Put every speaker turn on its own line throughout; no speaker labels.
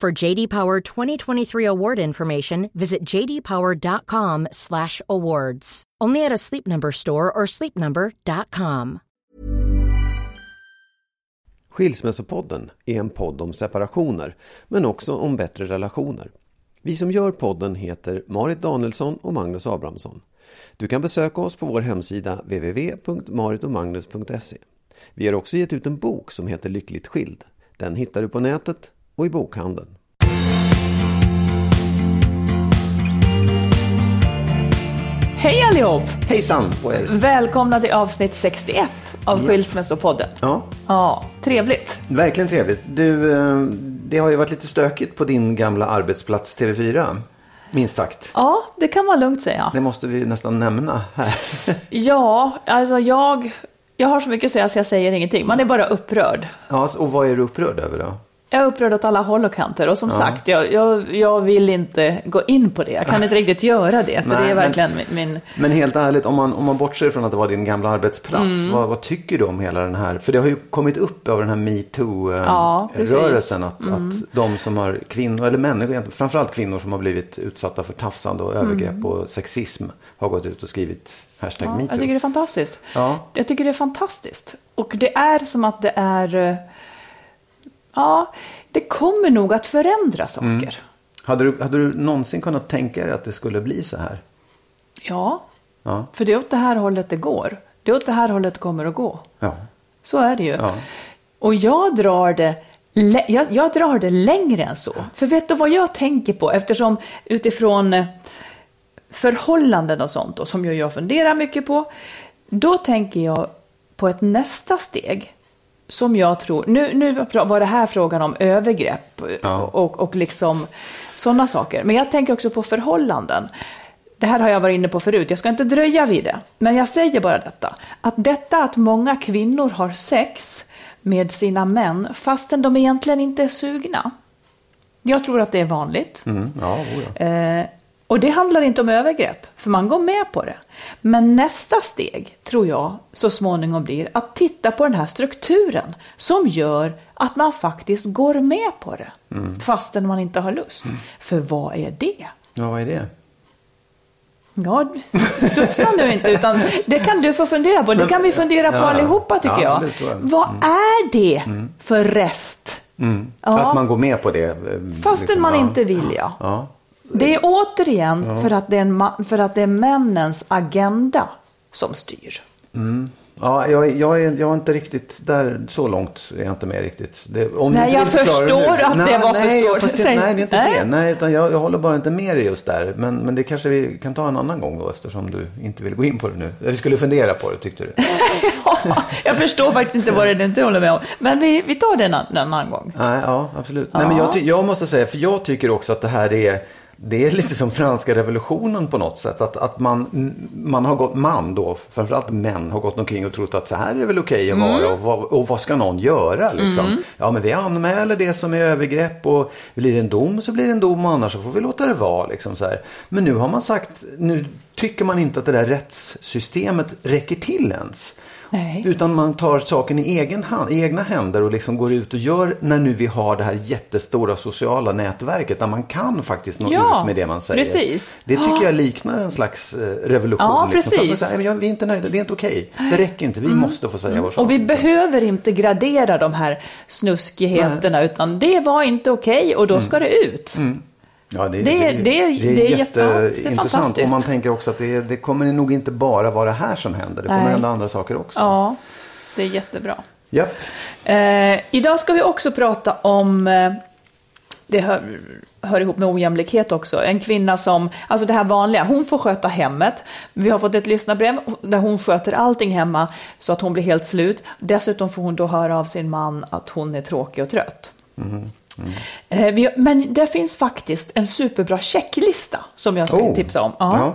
For JD Power 2023 award information, visit jdpower.com/awards. Only at a Sleep Number store or sleepnumber.com.
Skilsmässopodden är en podd om separationer, men också om bättre relationer. Vi som gör podden heter Marit Danielsson och Magnus Abrahamsson. Du kan besöka oss på vår hemsida www.maritomagnus.se. Vi har också gett ut en bok som heter Lyckligt skild. Den hittar du på nätet och i bokhandeln.
Hej allihop!
Hejsan på er!
Välkomna till avsnitt 61 av
Ja.
Skilsmässopodden.
Ja,
Ja, trevligt.
verkligen trevligt. Du, eh, det har ju varit lite stökigt på din gamla arbetsplats TV4. Minst sagt.
Ja, det kan man lugnt säga.
Det måste vi nästan nämna här.
Ja, alltså jag, jag har så mycket att säga så jag säger ingenting. Man är bara upprörd.
Ja, och vad är du upprörd över då?
Jag är upprörd åt alla håll och kanter och som sagt, jag, jag, jag vill inte gå in på det. Jag kan inte riktigt göra det, för
Nej,
det är
men-
verkligen min... min
Men helt ärligt, om man, om man bortser från att det var din gamla arbetsplats,
Mm.
vad, vad tycker du om hela den här? För det har ju kommit upp över den här
Ja, precis.
metoo-rörelsen att,
Mm.
att de som har kvinnor, eller människor, framförallt kvinnor som har blivit utsatta för tafsande och övergrepp och sexism har gått ut och skrivit hashtag
Mm. ja,
metoo.
jag tycker det är fantastiskt.
Ja.
Jag tycker det är fantastiskt. Och det är som att det är... Ja, det kommer nog att förändra saker.
Mm. Hade, du, hade du någonsin kunnat tänka dig att det skulle bli så här?
Ja,
Ja.
för det är åt det här hållet det går. Det är åt det här hållet det kommer att gå.
Ja.
Så är det ju.
Ja.
Och jag drar det jag, jag drar det längre än så. För vet du vad jag tänker på? Eftersom utifrån eh, förhållanden och sånt då, som jag funderar mycket på. Då tänker jag på ett nästa steg. Som jag tror, nu, nu var det här frågan om övergrepp
Ja.
och, och liksom sådana saker. Men jag tänker också på förhållanden. Det här har jag varit inne på förut, jag ska inte dröja vid det. Men jag säger bara detta. Att detta att många kvinnor har sex med sina män fastän de egentligen inte är sugna. Jag tror att det är vanligt.
Mm. Ja.
Eh, och det handlar inte om övergrepp, för man går med på det. Men nästa steg, tror jag, så småningom blir att titta på den här strukturen som gör att man faktiskt går med på det, fastän man inte har lust. För vad är det?
ja, vad är det?
Ja, studsa nu inte, utan det kan du få fundera på. Det kan vi fundera på
Ja,
allihopa, tycker
Ja,
jag.
absolut, jag.
Vad är det för rest?
Mm.
Ja.
Att man går med på det. eh,
Fastän
liksom,
man inte vill, ja.
Ja.
Det är återigen för, att det är en för att det är männens agenda som styr.
Ja, jag, jag, är, jag är inte riktigt där, så långt är jag inte med riktigt. Det, om
Nej, jag förstår
nu.
att det var för
nej,
svårt.
det-
Säg-
Nej, det är inte
Nej.
det. Nej, utan jag, jag håller bara inte med dig just där. Men, men det kanske vi kan ta en annan gång då, eftersom du inte vill gå in på det nu. Eller skulle fundera på det, tyckte du?
jag förstår faktiskt inte vad det är du inte håller med om. Men vi, vi tar det en, an- en annan gång.
Nej, ja, absolut. Nej, men jag, jag måste säga, för jag tycker också att det här är det är lite som franska revolutionen på något sätt. Att, att man, man har gått, man då, framförallt män, har gått omkring och trott att så här är väl okej att vara och, vad, och vad ska någon göra liksom? Ja men vi anmäler det som är övergrepp och blir det en dom så blir det en dom och annars så får vi låta det vara liksom så här. Men nu har man sagt, nu tycker man inte att det där rättssystemet räcker till ens.
Nej.
Utan man tar saken i egen hand, i egna händer och liksom går ut och gör när nu vi har det här jättestora sociala nätverket där man kan faktiskt nå
Ja,
ut med det man säger.
precis.
Det tycker jag liknar en slags eh, revolution.
Ja,
liksom.
Precis.
"Nej, men jag- vi är inte nöjda, det är inte okej. Det räcker inte, vi måste få säga vår sak.
Och vi behöver inte gradera de här snuskigheterna, utan det var inte okej och då ska det ut.
Ja, det,
Det- det- det är det är
jätteintressant. Och man tänker också att det, det kommer nog inte bara vara det här som händer. Det kommer
Nej.
hända andra saker också.
Ja, det är jättebra.
Japp.
Eh, idag ska vi också prata om, eh, det hör, hör ihop med ojämlikhet också, en kvinna som, alltså det här vanliga, hon får sköta hemmet. Vi har fått ett lyssnarbrev där hon sköter allting hemma så att hon blir helt slut. Dessutom får hon då höra av sin man att hon är tråkig och trött. Eh, vi, men det finns faktiskt en superbra checklista som jag ska
Oh.
tipsa om.
Ja.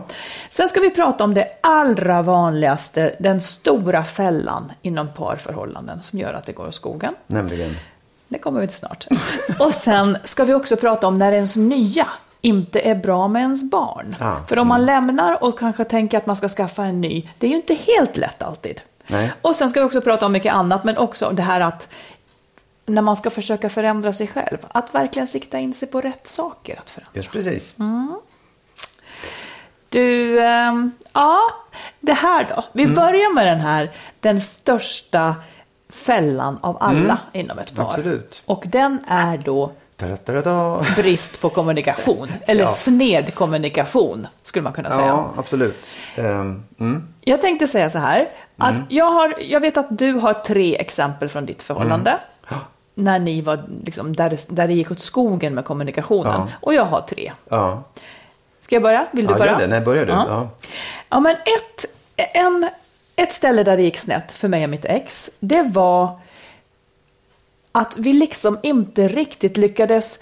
Sen ska vi prata om det allra vanligaste, den stora fällan inom parförhållanden som gör att det går åt skogen.
Nämligen.
Det kommer vi till snart. Och sen ska vi också prata om när ens nya inte är bra med ens barn.
Ah,
För om man lämnar och kanske tänker att man ska skaffa en ny, det är ju inte helt lätt alltid.
Nej.
Och sen ska vi också prata om mycket annat, men också det här att när man ska försöka förändra sig själv, att verkligen sikta in sig på rätt saker att förändra.
Just precis.
Mm. Du, ehm, ja, det här då. Vi
Mm.
börjar med den här, den största fällan av alla inom ett par.
Mm. Absolut.
Och den är då brist på kommunikation. Eller
Ja.
sned kommunikation, skulle man kunna säga.
Ja, absolut. Ehm, mm.
Jag tänkte säga så här, att
Mm.
jag, har, jag vet att du har tre exempel från ditt förhållande. När ni var, liksom, där, det, där det gick åt skogen med kommunikationen.
Ja.
Och jag har tre.
Ja.
Ska jag börja? Vill du
Ja,
börja?
gör det. Nej, börjar du.
Ja.
Ja.
Ja, men ett, en, ett ställe där det gick snett för mig och mitt ex, det var att vi liksom inte riktigt lyckades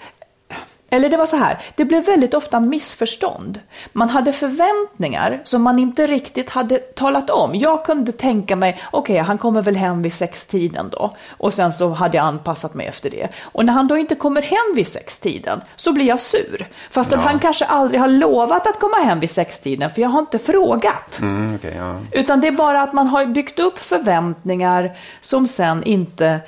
eller det var så här, det blev väldigt ofta missförstånd. Man hade förväntningar som man inte riktigt hade talat om. Jag kunde tänka mig, okej, han kommer väl hem vid sextiden då. Och sen så hade jag anpassat mig efter det. Och när han då inte kommer hem vid sextiden så blir jag sur. Fast att han kanske aldrig har lovat att komma hem vid sextiden, för jag har inte frågat.
Mm, okej, ja.
Utan det är bara att man har byggt upp förväntningar som sen inte...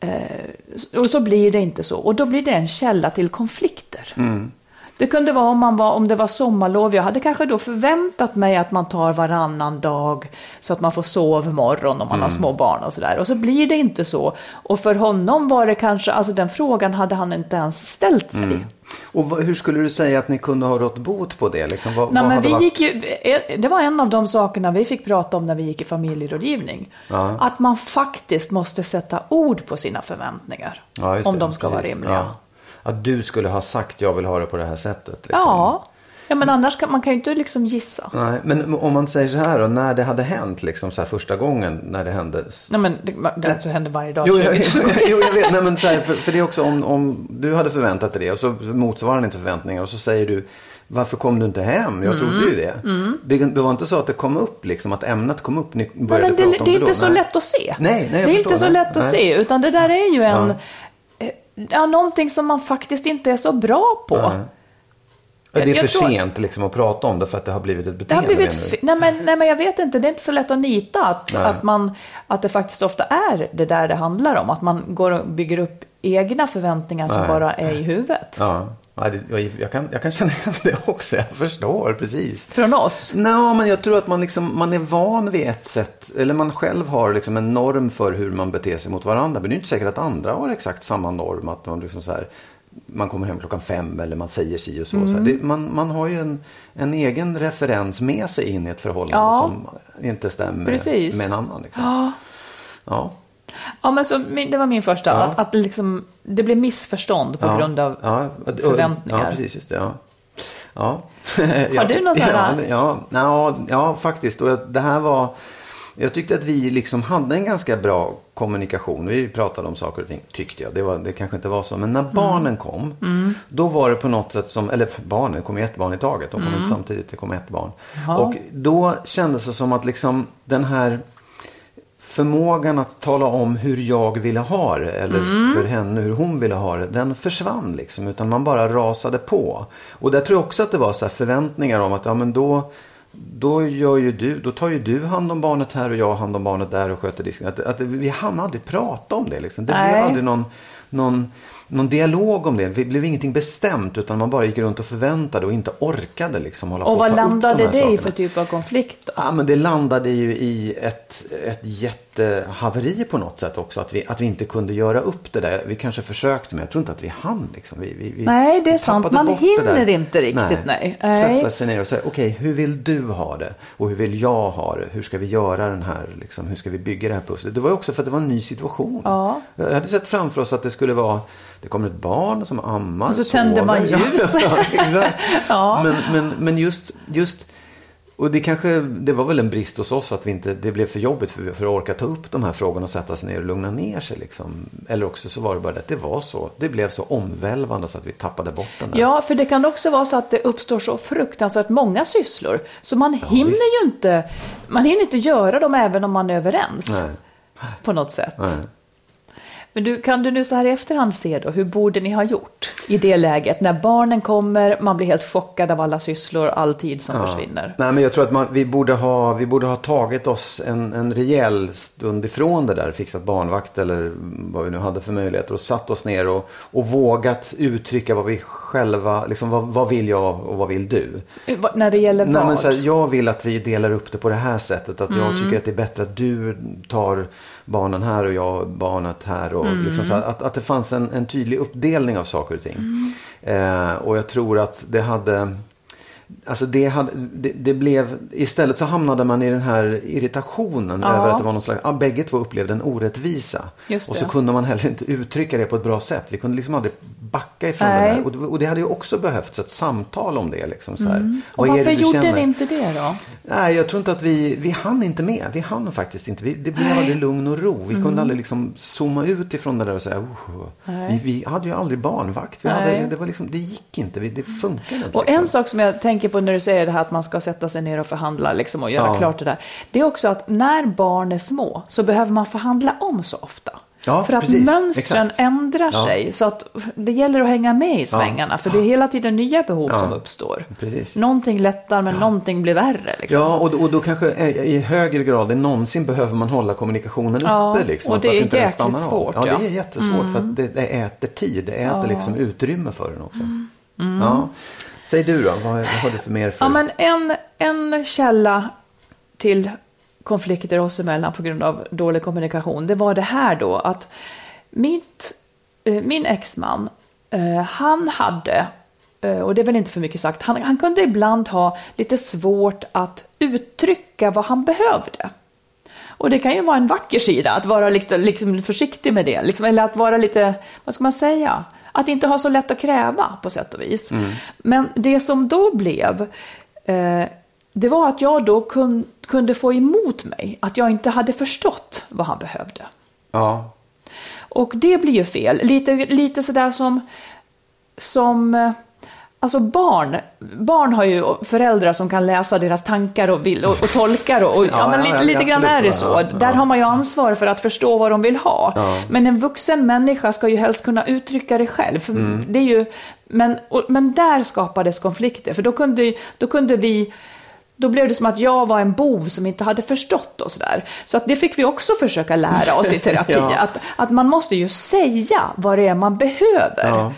Eh, och så blir det inte så. Och då blir det en källa till konflikter. Mm. Det kunde vara om, man var om det var sommarlov. Jag hade kanske då förväntat mig att man tar varannan dag så att man får sovmorgon om man har små barn och sådär. Och så blir det inte så. Och för honom var det kanske, alltså den frågan hade han inte ens ställt sig.
Och vad, hur skulle du säga att ni kunde ha rått bot på det? Liksom, vad,
Nej,
vad
men vi
varit-
gick ju, eh, det var en av de sakerna vi fick prata om när vi gick i familjerådgivning.
Ja.
Att man faktiskt måste sätta ord på sina förväntningar.
Ja,
om de ska vara
precis.
rimliga.
Ja. Att du skulle ha sagt jag vill ha det på det här sättet. Liksom.
Ja, ja men annars kan man kan ju inte liksom gissa.
Nej, men om man säger så här då, när det hade hänt liksom så här första gången när det hände.
Nej men det, det alltså händer varje dag.
Jo,
så jag så-
jo, jag vet. Nej, men så här, för, för det är också om, om du hade förväntat dig det och så motsvarar han inte förväntningar och så säger du varför kom du inte hem? Jag trodde
Mm.
ju det. det. Det var inte så att det kom upp liksom, att ämnet kom upp. Ni
Nej,
började
men det,
prata om
det är
då?
inte så
Nej.
lätt att se.
Nej, nej,
det är inte så
Nej,
lätt att se, utan det där är ju en... eh, Ja, någonting som man faktiskt inte är så bra på.
Ja, det är för
tror-
sent liksom, att prata om det för att det har blivit ett
Det har
beteende.
blivit... fi- Nej men, nej men jag vet inte, det är inte så lätt att nita att,
Nej.
att, man, att det faktiskt ofta är det där det handlar om. Att man går och bygger upp egna förväntningar som
Nej.
bara är i huvudet.
Ja, ja det, jag, kan, jag kan känna igen det också. Jag förstår precis.
Från oss.
Nej, men jag tror att man, liksom, man är van vid ett sätt. Eller man själv har liksom en norm för hur man beter sig mot varandra. Men det är inte säkert att andra har exakt samma norm. Att man, liksom så här, man kommer hem klockan fem eller man säger si och så.
Mm.
så det, man, man har ju en, en egen referens med sig in i ett förhållande
Ja.
som inte stämmer
Precis.
med en annan. Liksom.
Ja.
Ja.
Ja, men så, det var min första.
Ja.
Att, att liksom, det blev missförstånd på
ja.
grund av
ja.
förväntningar.
Ja, precis. Just det, ja. Ja.
Har du någon sån
ja,
här?
ja, ja, ja, faktiskt. Och det här var... Jag tyckte att vi liksom hade en ganska bra kommunikation. Vi pratade om saker och ting, tyckte jag. Det, var, det kanske inte var så. Men när barnen kom, då var det på något sätt som, eller barnen, det kom ju ett barn i taget. De kom inte samtidigt, det kom ett barn.
Jaha.
Och då kändes det som att liksom den här förmågan att tala om hur jag ville ha det eller för henne hur hon ville ha det, den försvann liksom. Utan man bara rasade på. Och där tror jag också att det var så här förväntningar om att ja men då då, gör ju du, då tar ju du hand om barnet här och jag hand om barnet där och sköter disken. Att, att vi hann aldrig prata om det. Liksom. Det
Nej.
blev aldrig någon, någon, någon dialog om det. Det blev ingenting bestämt utan man bara gick runt och förväntade och inte orkade liksom hålla på
Och vad landade det i för typ av konflikt? Då?
Ja, men det landade ju i ett, ett jättehaveri på något sätt också. Att vi, att vi inte kunde göra upp det där. Vi kanske försökte men jag tror inte att vi hann. Liksom. Vi, vi, vi,
Nej, det är sant. Man hinner inte riktigt, nej. Nej.
Sätta sig ner och säga, okej, hur vill du ha det? Och hur vill jag ha det? Hur ska vi göra den här, liksom, hur ska vi bygga det här pusslet? Det var ju också för att det var en ny situation.
Ja.
Jag hade sett framför oss att det skulle vara, det kommer ett barn som ammar,
Och så
sover.
man ljus.
Ja, exakt.
Ja.
Men, men, men just, just och det kanske, det var väl en brist hos oss att vi inte, det blev för jobbigt för, för att orka ta upp de här frågorna och sätta sig ner och lugna ner sig liksom. Eller också så var det bara det att det var så, det blev så omvälvande så att vi tappade bort den där.
Ja, för det kan också vara så att det uppstår så fruktansvärt många sysslor. Så man hinner
visst.
ju inte, man hinner inte göra dem även om man är överens.
Nej.
På något sätt.
Nej.
Men du, kan du nu så här i efterhand se då, hur borde ni ha gjort i det läget? När barnen kommer, man blir helt chockad av alla sysslor, all tid som försvinner.
Nej, men jag tror att man, vi, borde ha, vi borde ha tagit oss en, en rejäl stund ifrån det där, fixat barnvakt eller vad vi nu hade för möjligheter och satt oss ner och, och vågat uttrycka vad vi själva, liksom vad, vad vill jag och vad vill du?
Eh, När det gäller
Nej,
vad?
men så här, jag vill att vi delar upp det på det här sättet. Att
Mm.
jag tycker att det är bättre att du tar barnen här och jag barnet här. Och
Mm.
liksom så här, att, att det fanns en, en tydlig uppdelning av saker och ting.
Mm.
Eh, och jag tror att det hade... Alltså det, hade, det, det blev, istället så hamnade man i den här irritationen
Ja.
över att det var någon slags, ja, bägge två upplevde en orättvisa. Och så
det.
kunde man heller inte uttrycka det på ett bra sätt. Vi kunde liksom aldrig backa ifrån
Nej.
det där. Och, det- och det hade ju också behövts ett samtal om det. Liksom, så här.
Mm. Och varför
det
gjorde
känner?
ni inte det då?
Nej, jag tror inte att vi, vi hann inte med. Vi hann faktiskt inte. Vi, det blev aldrig lugn och ro. Vi kunde aldrig liksom zooma ut ifrån det där och säga, oh, vi, vi hade ju aldrig barnvakt. Vi
Nej.
hade, det, var liksom, det gick inte, vi, det funkade inte.
Och
liksom.
en sak som jag tänker på när du säger det här att man ska sätta sig ner och förhandla liksom och göra
Ja.
klart det där. Det är också att när barn är små så behöver man förhandla om så ofta.
Ja,
för att
precis.
mönstren
Exakt.
ändrar
Ja.
sig. Så att det gäller att hänga med i svängarna. För det är hela tiden nya behov som uppstår.
Precis.
Någonting lättar men någonting blir värre. Liksom.
Ja, och, då- och då kanske eh, i högre grad än någonsin behöver man hålla kommunikationen
Ja,
uppe. Liksom,
och det är
inte
jäkligt
stannar av.
svårt,
Ja,
ja. Mm.
det är jättesvårt för att det, det äter tid. Det äter liksom utrymme för den också. Ja. Säg du då, vad, vad har du för mer för?
Mm. Ja, men en, en källa till konflikter oss emellan på grund av dålig kommunikation, det var det här då att mitt, eh, min exman, eh, han hade, eh, och det är väl inte för mycket sagt, han, han kunde ibland ha lite svårt att uttrycka vad han behövde. Och det kan ju vara en vacker sida, att vara lite, liksom försiktig med det. Liksom, eller att vara lite, vad ska man säga? Att inte ha så lätt att kräva på sätt och vis. Men det som då blev, eh, det var att jag då kun, kunde få emot mig att jag inte hade förstått vad han behövde.
Ja,
Och det blir ju fel. Lite, lite sådär som, som eh, Alltså barn, barn har ju föräldrar som kan läsa deras tankar och, vill, och, och tolkar och, och ja,
Ja,
men lite,
ja,
lite grann är det så. Där har man ju ansvar för att förstå vad de vill ha. Men en vuxen människa ska ju helst kunna uttrycka det själv.
Mm.
det är ju, men, och, men där skapades konflikter, för då kunde, då kunde vi då blev det som att jag var en bov som inte hade förstått och sådär. Så att det fick vi också försöka lära oss i terapi.
Ja.
att, att man måste ju säga vad det är man behöver.
ja.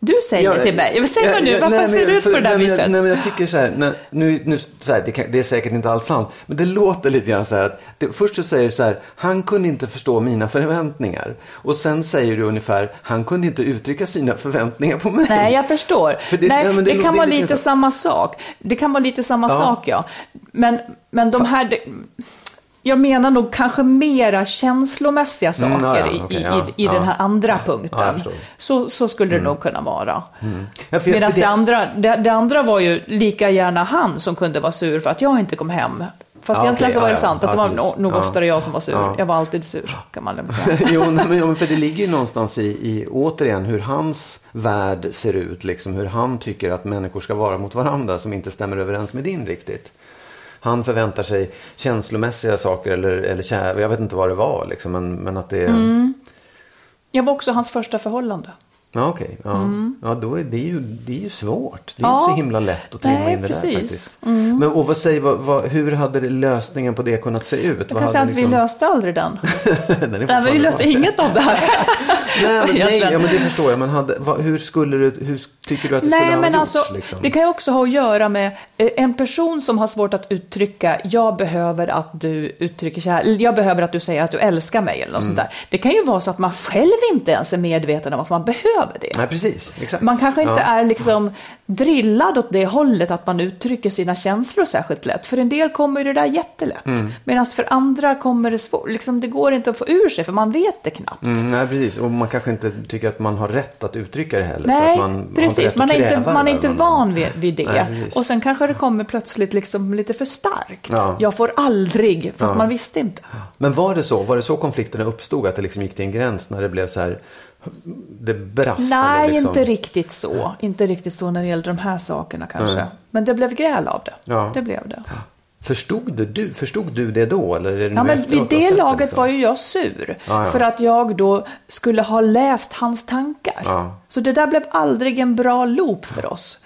Du säger till mig, säg mig nu, varför
nej,
ser du ut på det där
nej, men jag-
viset?
Nej, men jag tycker så här, när, nu, nu, så här det, kan, det är säkert inte alls sant, men det låter lite grann så här att det, först så säger du så här, han kunde inte förstå mina förväntningar. Och sen säger du ungefär, han kunde inte uttrycka sina förväntningar på mig.
Nej, jag förstår.
För det-
Nej, det,
det-
kan vara
lite
samma sak. Det kan vara lite samma
Ja.
sak, ja. Men, men de här... Det, jag menar nog kanske mera känslomässiga saker
Mm, ja, ja,
i,
okej,
i,
ja,
i
ja.
den här andra
Ja,
punkten.
Mm.
så, så skulle det nog kunna vara.
Ja, för-
Medan
för
det, andra, det, det andra var ju lika gärna han som kunde vara sur för att jag inte kom hem Fast
Ja,
egentligen
okej,
så var
ja,
det
ja.
sant att
Ja,
det var nog nog
Ja.
oftare jag som var sur.
Ja.
Jag var alltid sur kan man säga.
jo, ja, men för det ligger ju någonstans i, i, återigen, hur hans värld ser ut. Liksom, hur han tycker att människor ska vara mot varandra som inte stämmer överens med din riktigt. Han förväntar sig känslomässiga saker eller, eller kär, jag vet inte vad det var. Liksom, men, men att det...
Mm. Jag var också hans första förhållande.
Ja, okej. Ja. ja, då är det, ju, det är ju svårt. Det är
Mm. Ja.
inte så himla lätt att trimma in det
precis. Mm.
där faktiskt. Men och vad säger, vad, vad, hur hade det- lösningen på det kunnat se ut?
Jag kan säga att vi löste aldrig den.
Den
Nej, vi löste inget av det här.
Nej, men, nej, ja, men det förstår jag. Men hade, vad, hur, skulle du, hur tycker du att det skulle
Nej,
ha
men
gjorts?
alltså,
liksom?
det kan ju också ha att göra med eh, en person som har svårt att uttrycka, jag behöver att du uttrycker kärlek, jag behöver att du säger att du älskar mig eller något
Mm.
sånt där. Det kan ju vara så att man själv inte ens är medveten om att man behöver det.
Nej, precis. Exakt.
Man kanske inte
ja.
är liksom drillad åt det hållet att man uttrycker sina känslor särskilt lätt. För en del kommer det där jättelätt.
Mm.
Medan för andra kommer det svårt. Liksom, det går inte att få ur sig för man vet det knappt.
Mm, nej, precis. Och man kanske inte tycker att man har rätt att uttrycka det heller. för
Nej,
att man inte
precis. Man är inte, man är inte van vid, vid det.
Nej,
och sen kanske det kommer plötsligt liksom lite för starkt.
Ja.
Jag får aldrig, fast man visste inte.
Men var det så? Var det så konflikterna uppstod? Att det liksom gick till en gräns när det blev så här... Det brast?
Nej,
liksom...
inte riktigt så. Inte riktigt så när det gällde de här sakerna kanske.
Nej.
Men det blev gräl av det.
Ja.
Det blev det.
Förstod du, du, förstod du det då? Eller är det
Ja, men vid det laget
liksom?
var ju jag sur.
Ja, ja.
För att jag då skulle ha läst hans tankar.
Ja.
Så det där blev aldrig en bra loop för oss.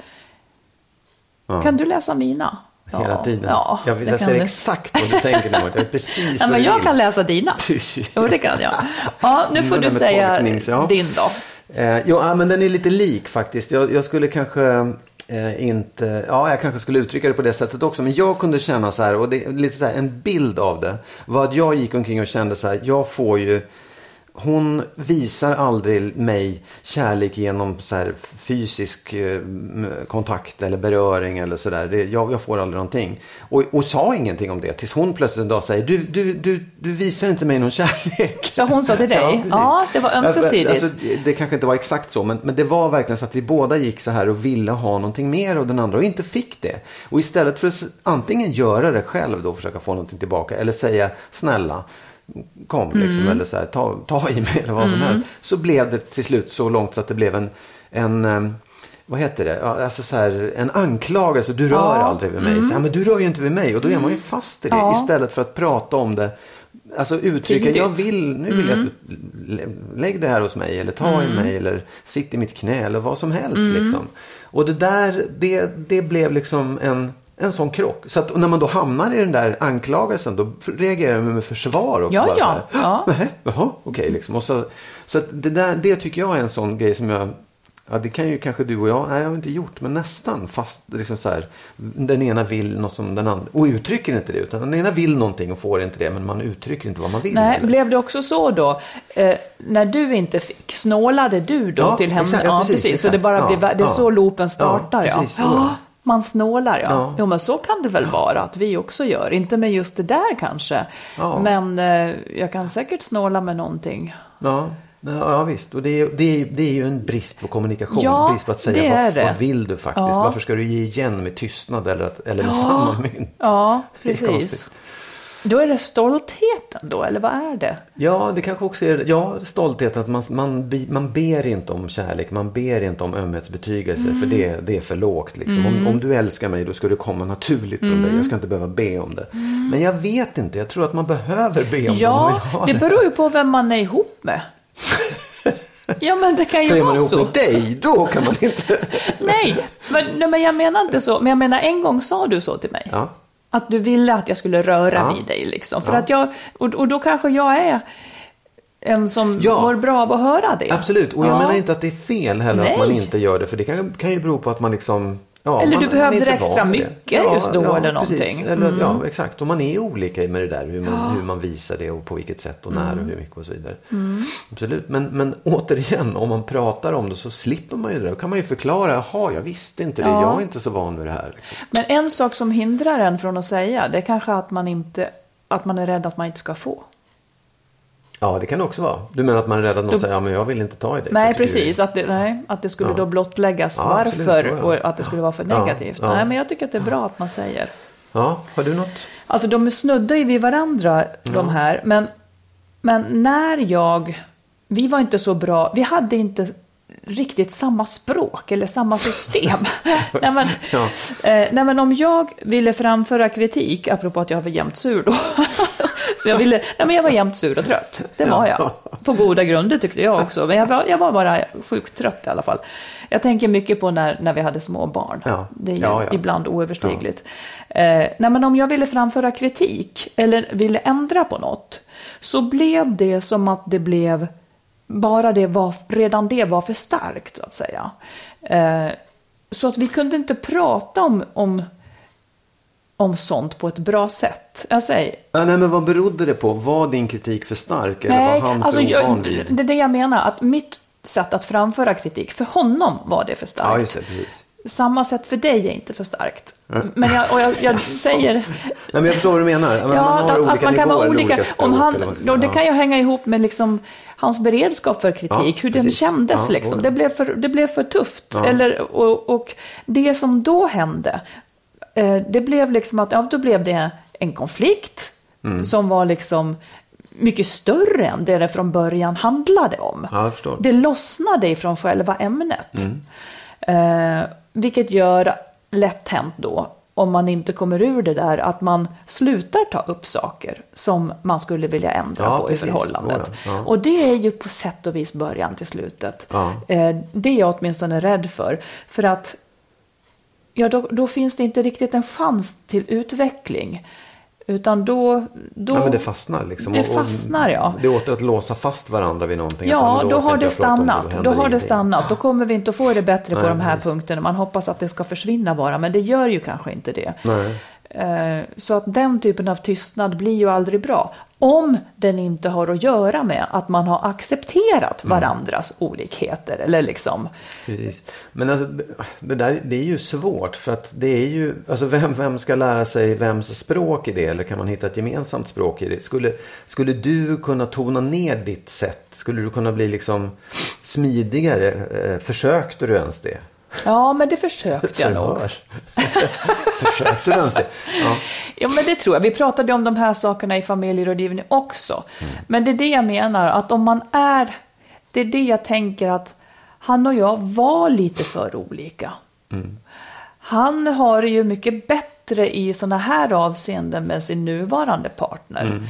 Kan du läsa mina?
Hela
Ja,
tiden.
Ja,
jag
det
jag ser
du.
exakt vad du tänker nu. Jag vet precis
Ja, men jag
vill.
kan läsa dina. Jo, det kan jag. Ja, nu får du
det
säga
tolknings-
din då.
Eh, jo, ja, men den är lite lik faktiskt. Jag, jag skulle kanske eh, inte, ja jag kanske skulle uttrycka det på det sättet också. Men jag kunde känna så här, och det är lite så här en bild av det. Var att jag gick omkring och kände så här, jag får ju hon visar aldrig mig kärlek genom så här fysisk eh, kontakt eller beröring eller sådär. Jag, jag får aldrig någonting. Och, och sa ingenting om det tills hon plötsligt en dag säger du, du, du, du visar inte mig någon kärlek.
Så hon sa till dig?
precis.
Ja, det var ömsesidigt.
Alltså, det kanske inte var exakt så, men, men det var verkligen så att vi båda gick så här och ville ha någonting mer av den andra och inte fick det. Och istället för att antingen göra det själv då och försöka få någonting tillbaka eller säga snälla kom liksom
Mm.
eller så här, ta, ta i mig eller vad som helst. Så blev det till slut så långt så att det blev en, en vad heter det? Alltså så här, en anklagelse. Du rör
Ja. Mm.
aldrig vid mig. Så, ja, men du rör ju inte vid mig. Och då är man ju fast i det.
Ja.
Istället för att prata om det. Alltså uttrycka,
Tidigt.
jag vill, nu vill jag
Mm.
att du lä- lägg det här hos mig. Eller ta i mig. Eller sitt i mitt knä. Eller vad som helst
Mm.
liksom. Och det där, det, det blev liksom en, en sån krock. Så att när man då hamnar i den där anklagelsen. Då reagerar man med försvar också.
Ja,
bara
ja,
så här,
ja.
Jaha, okej liksom. Och så, så det, där, det tycker jag är en sån grej som jag Ja, det kan ju kanske du och jag, nej jag har inte gjort, men nästan. Fast liksom så här, den ena vill något som den andra, och uttrycker inte det. Utan den ena vill någonting och får inte det, men man uttrycker inte vad man vill.
Nej, blev det också så då, eh, när du inte fick, snålade du då
Ja,
till henne?
exakt, ja, precis,
Så det bara
Ja,
blir, det är
ja.
så loopen startar ja.
precis.
Man snålar ja.
Ja.
Jo men så kan det väl vara att vi också gör. Inte med just det där kanske.
Ja.
Men eh, jag kan säkert snåla med någonting.
Ja, ja, ja visst. Och det är, det, är, det är ju en brist på kommunikation.
Ja,
brist på att
det
säga
är
vad,
det.
vad vill du faktiskt.
Ja.
Varför ska du ge igen med tystnad eller, att, eller med samma mynt?
Ja, precis. Då är det stoltheten då, eller vad är det?
Ja, det kanske också är ja, stoltheten att man, man, man ber inte om kärlek, man ber inte om ömhetsbetygelse för det, det är för lågt. Liksom. Om, om du älskar mig då ska det komma naturligt från dig, jag ska inte behöva be om det. Men jag vet inte, jag tror att man behöver be om det
Ja,
vill ha
det beror ju på vem man är ihop med. Ja, men det kan ju
För är man
vara
ihop
så.
med dig, då kan man inte...
Nej, men, nej, men jag menar inte så. Men jag menar, en gång sa du så till mig.
Ja.
Att du ville att jag skulle röra
Ja.
vid dig liksom. För
Ja.
att jag, och, och då kanske jag är en som
Ja.
mår bra av att höra det.
Absolut, och jag
Ja.
menar inte att det är fel heller att man
Nej.
inte gör det. För det kan, kan ju bero på att man liksom... Ja,
Eller
man,
du behövde extra mycket just då eller
precis.
någonting. Mm.
Eller, Ja, exakt. Och man är olika med det där. Hur man, hur man visar det och på vilket sätt och när och hur mycket och så vidare.
Mm.
Absolut. Men, men återigen, om man pratar om det så slipper man ju det. Då kan man ju förklara. Jaha, jag visste inte det.
Ja.
Jag är inte så van vid det här.
Men en sak som hindrar en från att säga, det är kanske att man inte att man är rädd att man inte ska få.
Ja, det kan det också vara. Du menar att man är rädd att någon
Då-
säger ja, men jag vill inte ta i det.
Nej, precis. Att det, nej, att det skulle
Ja.
då blottläggas
Ja, absolut,
varför
ja.
och att det skulle vara för negativt. Nej, men jag tycker att det är bra att man säger.
Ja, har du något?
Alltså de snuddar ju vid varandra de här. Men, men när jag... Vi var inte så bra. Vi hade inte riktigt samma språk eller samma system. nej, men,
Ja.
eh, nej men om jag ville framföra kritik, apropå att jag var jämt sur då. Så jag ville, nej men jag var jämt sur och trött. Det var jag. På goda grunder tyckte jag också. Men jag var, jag var bara sjukt trött i alla fall. Jag tänker mycket på när, när vi hade små barn.
Ja.
Det är ju
Ja, ja.
ibland oöverstigligt. Eh, nej, men om jag ville framföra kritik eller ville ändra på något så blev det som att det blev bara det var, redan det var för starkt så att säga. Eh, så att vi kunde inte prata om, om, om sånt på ett bra sätt. Jag säger,
Ja, nej, men vad berodde det på? Var din kritik för stark? Eller var han för
alltså, jag,
vid?
det är det jag menar, att mitt sätt att framföra kritik, för honom var det för starkt.
Ja, det.
Samma sätt för dig är inte för starkt. Men jag, och jag, jag säger...
Nej, men jag förstår vad du menar. Men man
Ja,
har
att,
olika
man kan vara olika.
olika
om han,
man
och det kan ju hänga ihop med liksom hans beredskap för kritik,
Ja,
hur den
precis.
kändes.
Ja,
liksom. det, blev för, det blev för tufft. Eller, och, och det som då hände, det blev liksom att ja, då blev det en konflikt
Mm.
som var liksom mycket större än det det från början handlade om.
Ja.
Det lossnade ifrån själva ämnet.
Mm.
Eh, vilket gör lätt hänt då, om man inte kommer ur det där, att man slutar ta upp saker som man skulle vilja ändra
Ja,
på
precis.
i förhållandet.
Ja.
Och det är ju på sätt och vis början till slutet. Eh, det är jag åtminstone rädd för. För att ja, då, då finns det inte riktigt en chans till utveckling. Utan då... då
Ja, men det fastnar liksom.
Det fastnar, ja.
Det är åt att låsa fast varandra vid någonting.
Ja, då
orkar
har det stannat.
händer
Då har det stannat. Då kommer vi inte att få det bättre på
Nej,
de här
precis.
punkterna. Man hoppas att det ska försvinna bara, men det gör ju kanske inte det.
Nej.
Eh, Så att den typen av tystnad blir ju aldrig bra. Om den inte har att göra med att man har accepterat
Mm.
varandras olikheter. Eller liksom,
Precis. Men alltså, det där det är ju svårt. För att det är ju, alltså vem, vem ska lära sig vems språk i det? Eller kan man hitta ett gemensamt språk i det? Skulle, skulle du kunna tona ner ditt sätt? Skulle du kunna bli liksom smidigare? Eh, försökte du ens det?
Ja men det försökte jag nog.
Försökte du ens det? Ja.
Ja, men det tror jag. Vi pratade om de här sakerna i familjerådgivning också. Men det är det jag menar, att om man är... Det är det jag tänker att han och jag var lite för olika. Han har ju mycket bättre i sådana här avseenden med sin nuvarande partner.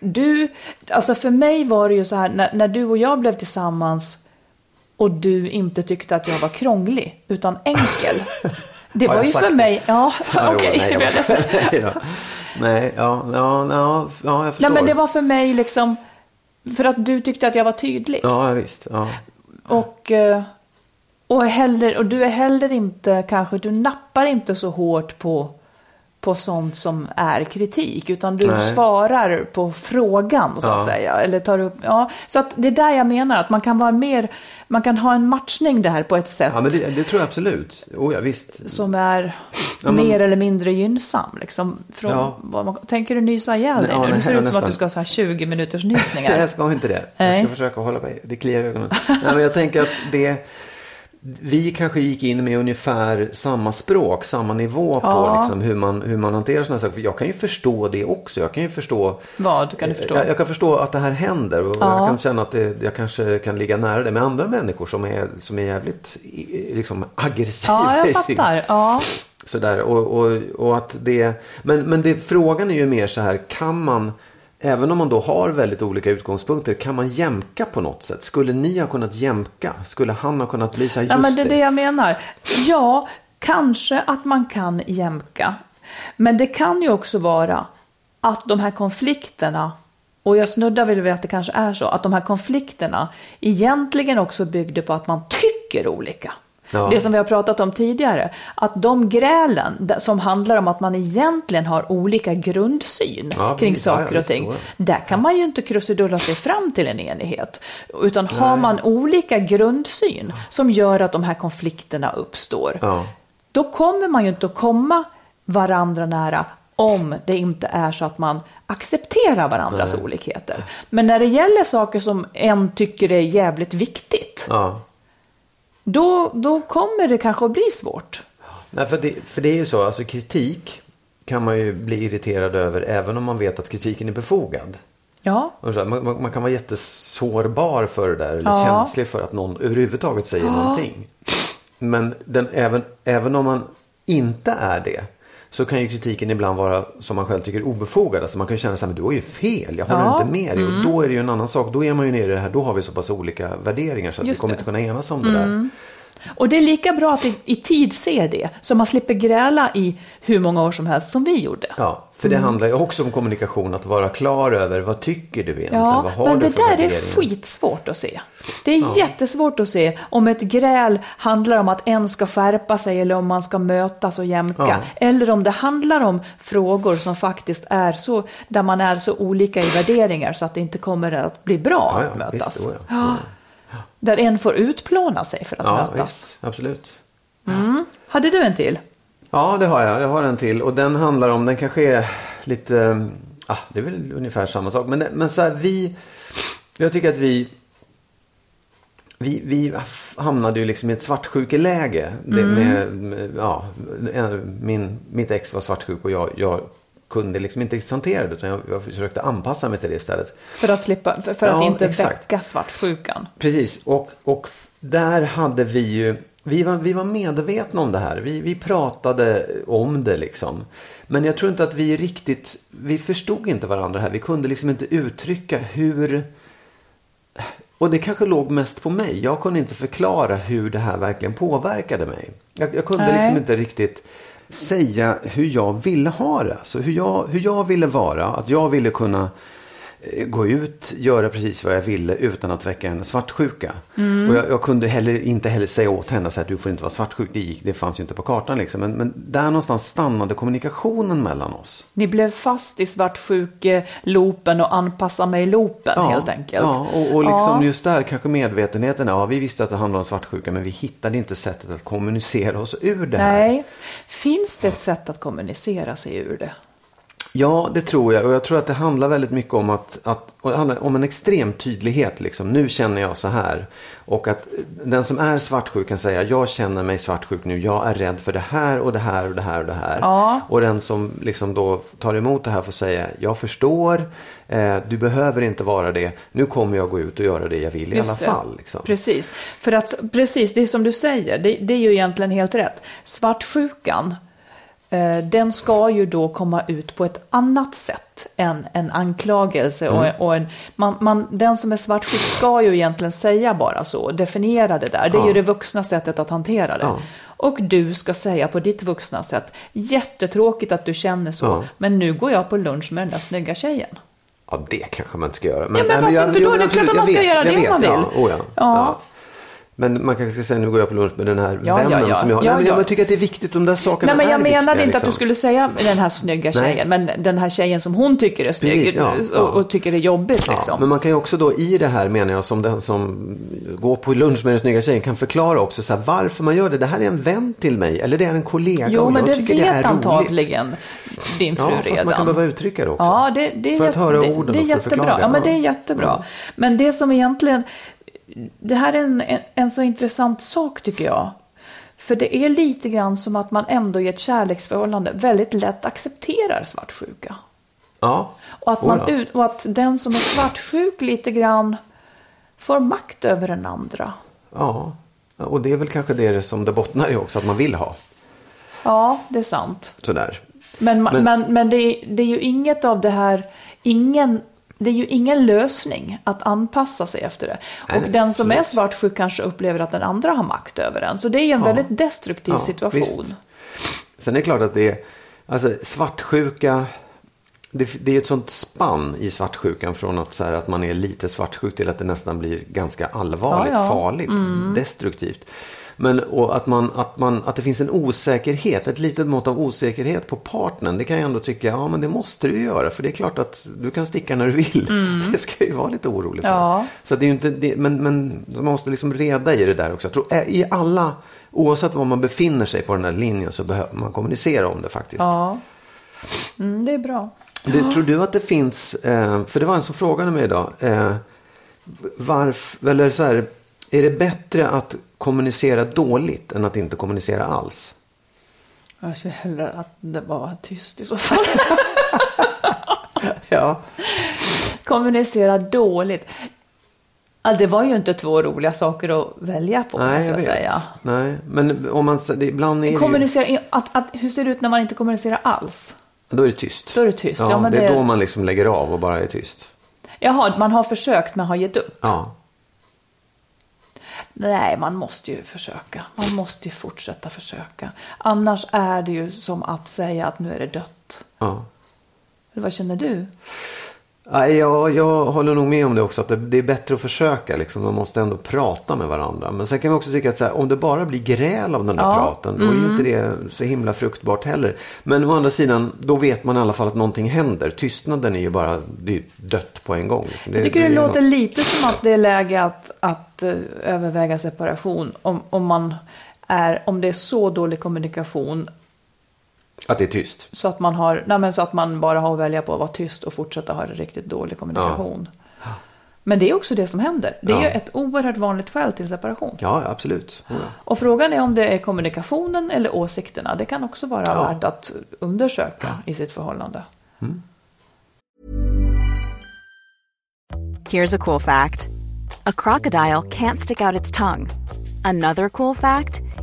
Du, alltså för mig var det ju så här, när, när du och jag blev tillsammans och du inte tyckte att jag var krånglig, utan enkel. Det var ju för
det?
mig, ja,
Ja,
okej.
jo, nej,
det
jag
blev jag så-
nej, då. nej, ja, ja, ja, ja, jag förstår.
Nej, men det var för mig liksom, för att du tyckte att jag var tydlig.
Ja, visst. Ja.
Och, eh, och, heller, och du är heller inte, kanske, du nappar inte så hårt på, på sånt som är kritik, utan du
Nej.
svarar på frågan, så att
Ja.
säga. Eller tar upp, ja, så att det är där jag menar, att man kan vara mer, man kan ha en matchning där på ett sätt
Ja, men det, det tror jag absolut. Oh, ja, visst.
som är
Ja, men-
mer eller mindre gynnsam. Liksom, från,
Ja.
man, tänker du nysa ihjäl dig nu? Det ser ut som att du ska ha så här 20 minuters nysningar.
jag ska inte det. Jag
Nej.
ska försöka hålla mig. Det kliar i ögonen. Nej, men jag tänker att det... Vi kanske gick in med ungefär samma språk, samma nivå på
Ja.
liksom, hur, man, hur man hanterar sådana saker. För jag kan ju förstå det också. Jag kan ju förstå...
Vad kan du förstå?
Jag, jag kan förstå att det här händer och
Ja.
jag kan känna att det, jag kanske kan ligga nära det med andra människor som är, som är jävligt liksom, aggressiva.
Ja, jag fattar. Ja.
Sådär, och, och, och att det, men men det, frågan är ju mer så här, kan man, även om man då har väldigt olika utgångspunkter, kan man jämka på något sätt? Skulle ni ha kunnat jämka? Skulle han ha kunnat här, just
Ja, men det är
det.
det jag menar. Ja, kanske att man kan jämka. Men det kan ju också vara att de här konflikterna, och jag snuddar väl vid att det kanske är så, att de här konflikterna egentligen också byggde på att man tycker olika.
Ja.
Det som vi har pratat om tidigare, att de grälen som handlar om att man egentligen har olika grundsyn
Ja,
kring
ja,
saker och
visst,
ting. Där kan man ju inte krusidulla sig fram till en enighet. Utan har man olika grundsyn som gör att de här konflikterna uppstår, då kommer man ju inte att komma varandra nära om det inte är så att man accepterar varandras olikheter. Men när det gäller saker som en tycker är jävligt viktigt,
Ja.
Då, då kommer det kanske att bli svårt.
Nej, för, det, för det är ju så, alltså kritik kan man ju bli irriterad över även om man vet att kritiken är befogad.
Ja,
här, Man, man, kan vara jättesårbar för det där eller
Ja.
känslig för att någon överhuvudtaget säger någonting. Men den, även, även om man inte är det så kan ju kritiken ibland vara som man själv tycker obefogad. Alltså man kan ju känna så här, men du har ju fel, jag håller
Ja. Mm.
inte med dig. Och då är det ju en annan sak. Då är man ju nere i det här, då har vi så pass olika värderingar så att
Just
vi kommer
det. Mm.
inte kunna enas om det där.
och det är lika bra att i, i tid se det, så man slipper gräla i hur många år som helst som vi gjorde.
Ja, för det handlar ju också om kommunikation, att vara klar över vad tycker du egentligen? vad
Ja,
har
men
du
det
för
där är skitsvårt att se. Det är jättesvårt att se om ett gräl handlar om att en ska skärpa sig eller om man ska mötas och jämka.
Ja.
Eller om det handlar om frågor som faktiskt är så, där man är så olika i värderingar så att det inte kommer att bli bra
Ja,
att
ja,
mötas.
visst, då, ja.
Där en får utplåna sig för att
Ja,
mötas.
visst, absolut.
Hade du en till?
Ja, det har jag. Jag har en till. Och den handlar om, den kanske är lite, ah, det är väl ungefär samma sak. Men, men så här, vi, jag tycker att vi, vi, vi hamnade ju liksom i ett svartsjukeläge. Det med, med, ja, min, mitt ex var svartsjuk och jag, jag kunde liksom inte hantera det. Utan jag, jag försökte anpassa mig till det istället.
För att, slippa, för, för
Ja,
att inte
exakt.
väcka svartsjukan.
Precis, och, och där hade vi ju, vi var, vi var medvetna om det här. Vi, vi pratade om det liksom. Men jag tror inte att vi riktigt, vi förstod inte varandra här. Vi kunde liksom inte uttrycka hur, och det kanske låg mest på mig. Jag kunde inte förklara hur det här verkligen påverkade mig. Jag, jag kunde
Nej.
liksom inte riktigt säga hur jag ville ha det. Alltså hur jag, hur jag ville vara. Att jag ville kunna gå ut, göra precis vad jag ville utan att väcka en svartsjuka. Och jag, jag kunde heller, inte heller säga åt henne att du får inte vara svartsjuk. Det, gick, det fanns ju inte på kartan liksom. Men, men där någonstans stannade kommunikationen mellan oss.
Ni blev fast i svartsjukeloopen och anpassa mig-loopen helt enkelt.
Ja, och, och liksom
Ja.
just där kanske medvetenheten. Ja, vi visste att det handlade om svartsjuka men vi hittade inte sättet att kommunicera oss ur det här.
Nej. Finns det ett sätt att kommunicera sig ur det?
Ja, det tror jag. Och jag tror att det handlar väldigt mycket om att, att om en extrem tydlighet. Liksom. Nu känner jag så här. Och att den som är svartsjuk kan säga jag känner mig svartsjuk nu. Jag är rädd för det här och det här och det här och det här.
Ja.
Och den som liksom då tar emot det här får säga jag förstår. Eh, du behöver inte vara det. Nu kommer jag gå ut och göra det jag vill i
Just
alla
det.
fall. Liksom.
Precis. För att, precis, det som du säger, det, det är ju egentligen helt rätt. Svartsjukan, den ska ju då komma ut på ett annat sätt än en anklagelse.
Mm.
Och, och en, man, man, den som är svartsjuk ska ju egentligen säga bara så, definiera det där. Det är
Ja.
ju det vuxna sättet att hantera det.
Ja.
Och du ska säga på ditt vuxna sätt, jättetråkigt att du känner så,
Ja.
men nu går jag på lunch med den där snygga tjejen.
Ja, det kanske man inte ska göra.
men varför
nej, jag-
inte då?
jo,
Det är klart att man
jag
ska
vet,
göra
jag
det
vet,
man vill.
Ja, oh ja,
Ja.
Men man kanske ska säga nu går jag på lunch med den här
Ja,
vännen
ja, ja.
som jag har.
Ja,
nej, men
ja.
jag tycker att det är viktigt. De där sakerna
Nej, men jag
är
menade
viktiga,
inte att du
liksom.
skulle säga den här snygga
Nej.
tjejen, men den här tjejen som hon tycker är snygg
Precis,
och, och tycker är jobbigt liksom.
men man kan ju också då i det här menar jag som den som går på lunch med den snygga tjejen kan förklara också så här, varför man gör det. Det här är en vän till mig eller det är en kollega
jo, men det vet
det är roligt.
antagligen din fru
Ja, fast
redan.
man kan behöva uttrycka det också.
Ja, det, det är,
För att höra
det,
orden
det är
och för att
jättebra.
förklara.
Ja, men det är jättebra. Men det som egentligen, det här är en, en, en så intressant sak tycker jag. För det är lite grann som att man ändå i ett kärleksförhållande väldigt lätt accepterar svartsjuka.
Ja.
Och att,
Oh,
man
ja.
ut, och att den som är svartsjuk lite grann får makt över den andra.
ja, och det är väl kanske det som det bottnar i också, att man vill ha.
Ja, det är sant.
Sådär.
Men,
Men-
men, men, det, är, det är ju inget av det här, ingen, det är ju ingen lösning att anpassa sig efter det.
Nej,
och den som är svartsjuk kanske upplever att den andra har makt över den. Så det är ju en
Ja.
väldigt destruktiv
Ja,
situation.
visst. Sen är det klart att det är, alltså svartsjuka, det, det är ett sånt spann i svartsjukan från att, så här, att man är lite svartsjuk till att det nästan blir ganska allvarligt,
Ja, Mm.
farligt, destruktivt. Men att, man, att, man, att det finns en osäkerhet, ett litet mått av osäkerhet på partnern. Det kan jag ändå tycka, ja men det måste du ju göra. För det är klart att du kan sticka när du vill. Det ska ju vara lite orolig för.
Mm. Ja.
Så det är inte, det, men, men man måste liksom reda i det där också. Jag tror, eh, i alla, oavsett var man befinner sig på den här linjen så behöver man kommunicera om det faktiskt.
Ja, mm, det är bra.
Du, tror du att det finns, eh, för det var en som frågade mig idag. Eh, varför, eller så här, är det bättre att kommunicera dåligt än att inte kommunicera alls?
Jag skulle hellre att det var tyst i så fall.
Ja.
Kommunicera dåligt. Ja, det var ju inte två roliga saker att välja på,
Nej, jag
jag säga.
Nej, men om man, det, ibland är det ju,
Kommunicera, att, att, hur ser det ut när man inte kommunicerar alls?
då är det tyst.
Då är det tyst.
Ja,
Ja, men
det är
det-
då man liksom lägger av och bara är tyst.
Jaha, man har försökt men har gett upp.
Ja,
Nej, man måste ju försöka. Man måste ju fortsätta försöka. Annars är det ju som att säga att nu är det dött.
ja.
Vad känner du?
Nej, jag, håller nog med om det också. Att det, det är bättre att försöka. Liksom. Man måste ändå prata med varandra. Men sen kan vi också tycka att här, om det bara blir gräl av den där
Ja,
praten. Då är ju inte det så himla fruktbart heller. Men å andra sidan, då vet man i alla fall att någonting händer. Tystnaden är ju bara det är dött på en gång. Liksom.
Jag tycker det
är
låter
något-
lite som att det är läge att, att eh, överväga separation. Om, om, man är, om det är så dålig kommunikation
Att det är tyst.
så att man, har, nej men så att man bara har att välja på att vara tyst och fortsätta ha en riktigt dålig kommunikation. Men det är också det som händer. Det är
Ja.
ett oerhört vanligt skäl till separation.
Ja, absolut. Ja.
Och frågan är om det är kommunikationen eller åsikterna. Det kan också vara
Ja.
värt att undersöka i sitt förhållande.
Here's a cool fact a crocodile can't stick out its tongue. Another cool fact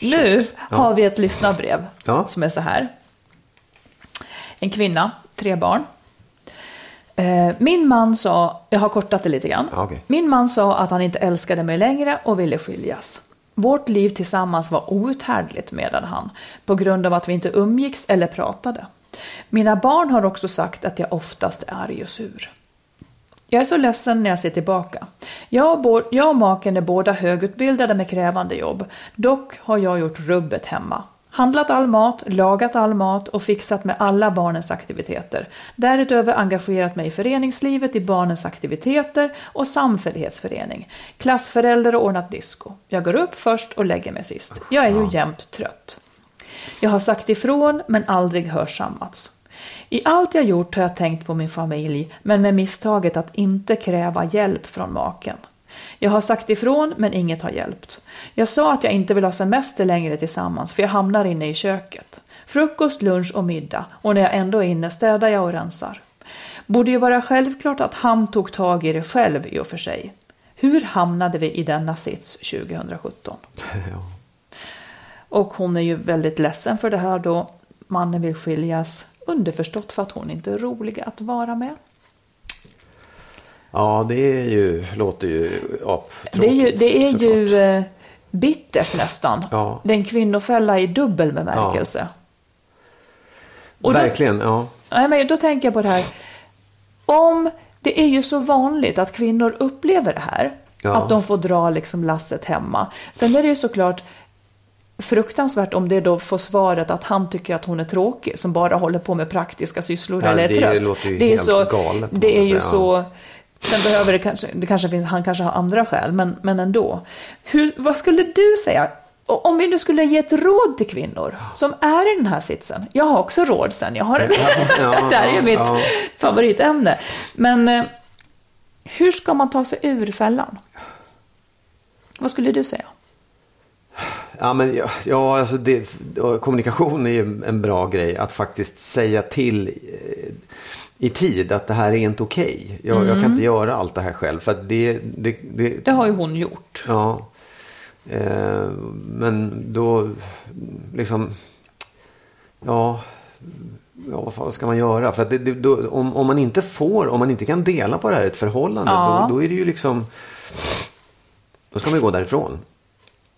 Nu har vi ett lyssnarbrev
Ja.
som är så här. En kvinna, tre barn. Eh, Min man sa, jag har kortat det lite grann.
Ja, okej.
Min man sa att han inte älskade mig längre och ville skiljas. Vårt liv tillsammans var outhärdligt, menade han, på grund av att vi inte umgicks eller pratade. Mina barn har också sagt att jag oftast är arg och sur. Jag är så ledsen när jag ser tillbaka. Jag och, jag och maken är båda högutbildade med krävande jobb. Dock har jag gjort rubbet hemma. Handlat all mat, lagat all mat och fixat med alla barnens aktiviteter. Därutöver engagerat mig i föreningslivet, i barnens aktiviteter och samfällighetsförening. Klassförälder och ordnat disco. Jag går upp först och lägger mig sist. Jag är ju jämt trött. Jag har sagt ifrån men aldrig hörsammats. I allt jag gjort har jag tänkt på min familj, men med misstaget att inte kräva hjälp från maken. Jag har sagt ifrån, men inget har hjälpt. Jag sa att jag inte vill ha semester längre tillsammans, för jag hamnar inne i köket. Frukost, lunch och middag, och när jag ändå är inne städar jag och rensar. Borde ju vara självklart att han tog tag i det själv i och för sig. Hur hamnade vi i denna sits 2017? Och hon är ju väldigt ledsen för det här då mannen vill skiljas. Underförstått för att hon inte är rolig att vara med.
Ja, det är ju, låter ju aptråkigt.
Det är ju, det är ju eh, bittert nästan.
Ja.
Det är en kvinnofälla i dubbel bemärkelse. då-
Verkligen, ja.
Nej, men då tänker jag på det här. Om det är ju så vanligt att kvinnor upplever det här.
Ja.
Att de får dra liksom lasset hemma. Sen är det ju såklart fruktansvärt om det då får svaret att han tycker att hon är tråkig som bara håller på med praktiska sysslor
Ja,
eller är
det
trött.
låter ju
det är
helt
så,
galet,
Det är ju så... Sen behöver det kanske, det kanske finns, han kanske har andra skäl, men, men ändå. Hur, vad skulle du säga om vi nu skulle ge ett råd till kvinnor som är i den här sitsen. Jag har också råd sen, jag har
ja,
det här är
ja,
mitt
ja.
favoritämne. Men eh, hur ska man ta sig ur fällan? Vad skulle du säga?
Ja, men ja, ja alltså det, kommunikation är ju en bra grej. Att faktiskt säga till eh, i tid att det här är inte okej. Jag, jag kan inte göra allt det här själv. För det, det, det,
Det har ju hon gjort.
Ja. Eh, men då liksom. Ja. Ja, vad ska man göra? För att det, det, då, om, om man inte får, om man inte kan dela på det här ett förhållande.
Ja.
Då, då är det ju liksom. Då ska man ju gå därifrån.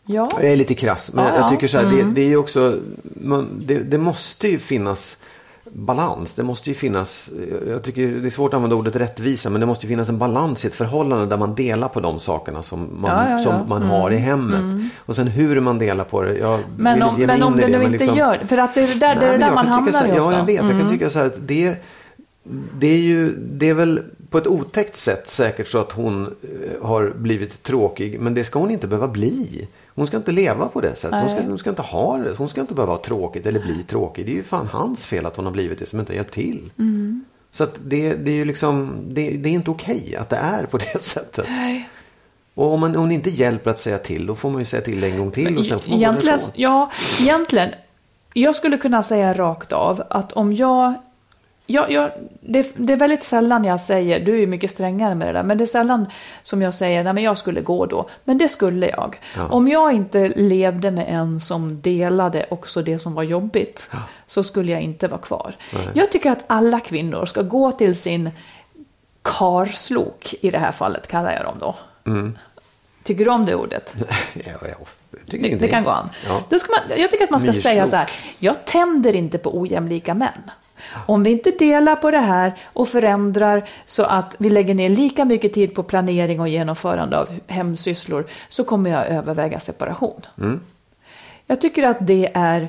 Ja.
Jag är lite krass, men
Ja,
jag
ja.
tycker så här,
Mm.
det, det är ju också, man, det, det måste ju finnas balans. Det måste ju finnas, jag tycker det är svårt att använda ordet rättvisa, men det måste ju finnas en balans i ett förhållande där man delar på de sakerna som man,
Ja.
Som man har i hemmet. Och sen hur man delar på det, jag
Men
vill
om,
inte ge mig
men om
in i
det nu
men
inte
liksom-
gör det, för att det är det där, det
Nej,
är det
men
där man hamnar
här, Ja, jag vet. Jag kan
Mm.
tycka så här att det, det är ju, det är väl på ett otäckt sätt säkert så att hon eh, har blivit tråkig. Men det ska hon inte behöva bli. Hon ska inte leva på det sättet. Hon ska, hon ska inte ha det. Hon ska inte behöva ha tråkigt eller bli tråkig. Det är ju fan hans fel att hon har blivit det som inte har hjälpt till.
Mm.
Så att det, det är ju liksom, det, det är inte okej att det är på det sättet.
Nej.
Och om man, det inte hjälper att säga till, då får man ju säga till en gång till och sen får man
egentligen, ja, egentligen, jag skulle kunna säga rakt av att om jag jag, jag, det, det är väldigt sällan jag säger, du är ju mycket strängare med det där, men det är sällan som jag säger, nej men jag skulle gå då. Men det skulle jag. Om jag inte levde med en som delade också det som var jobbigt, så skulle jag inte vara kvar. Jag tycker att alla kvinnor ska gå till sin karslok, i det här fallet kallar jag dem då.
Mm.
Tycker du om det ordet?
Ja, ja,
Det, det kan gå an.
Ja.
Då ska man, jag tycker att man ska
Myrslok.
säga så här, jag tänder inte på ojämlika män. Om vi inte delar på det här och förändrar så att vi lägger ner lika mycket tid på planering och genomförande av hemsysslor så kommer jag överväga separation.
Mm.
Jag tycker att det är,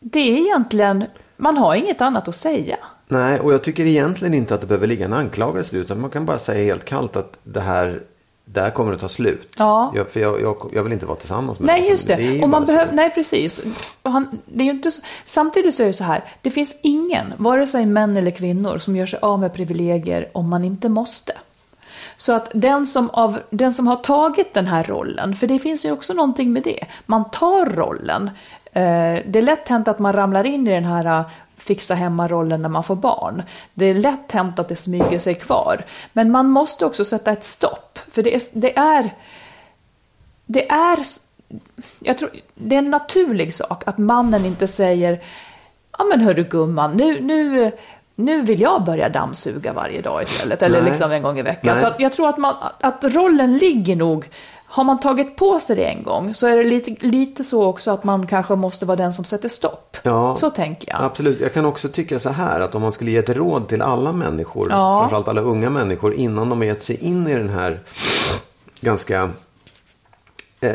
det är egentligen, man har inget annat att säga.
Nej, och jag tycker egentligen inte att det behöver ligga en anklagelse utan man kan bara säga helt kallt att det här, där kommer att ta slut.
Ja.
Jag, för jag, jag, jag vill inte vara tillsammans med
Nej,
någon
just det.
ju
och man behöver, nej, precis. Han, det är ju inte så, samtidigt så är det så här, det finns ingen, vare sig män eller kvinnor, som gör sig av med privilegier om man inte måste. Så att den som, av, den som har tagit den här rollen, för det finns ju också någonting med det, man tar rollen. Eh, det är lätt hänt att man ramlar in i den här fixa hemma-rollen när man får barn. Det är lätt hänt att det smyger sig kvar. Men man måste också sätta ett stopp, för det är, det är det är, jag tror, det är en naturlig sak att mannen inte säger ja men hörru gumman, nu, nu, nu vill jag börja dammsuga varje dag istället, eller
Nej.
liksom en gång i veckan.
Nej.
Så jag tror att, man, att rollen ligger nog, har man tagit på sig det en gång så är det lite, lite så också att man kanske måste vara den som sätter stopp.
Ja,
Så tänker jag.
Absolut. Jag kan också tycka så här att om man skulle ge ett råd till alla människor,
Ja.
framförallt alla unga människor, innan de har gett sig in i den här ganska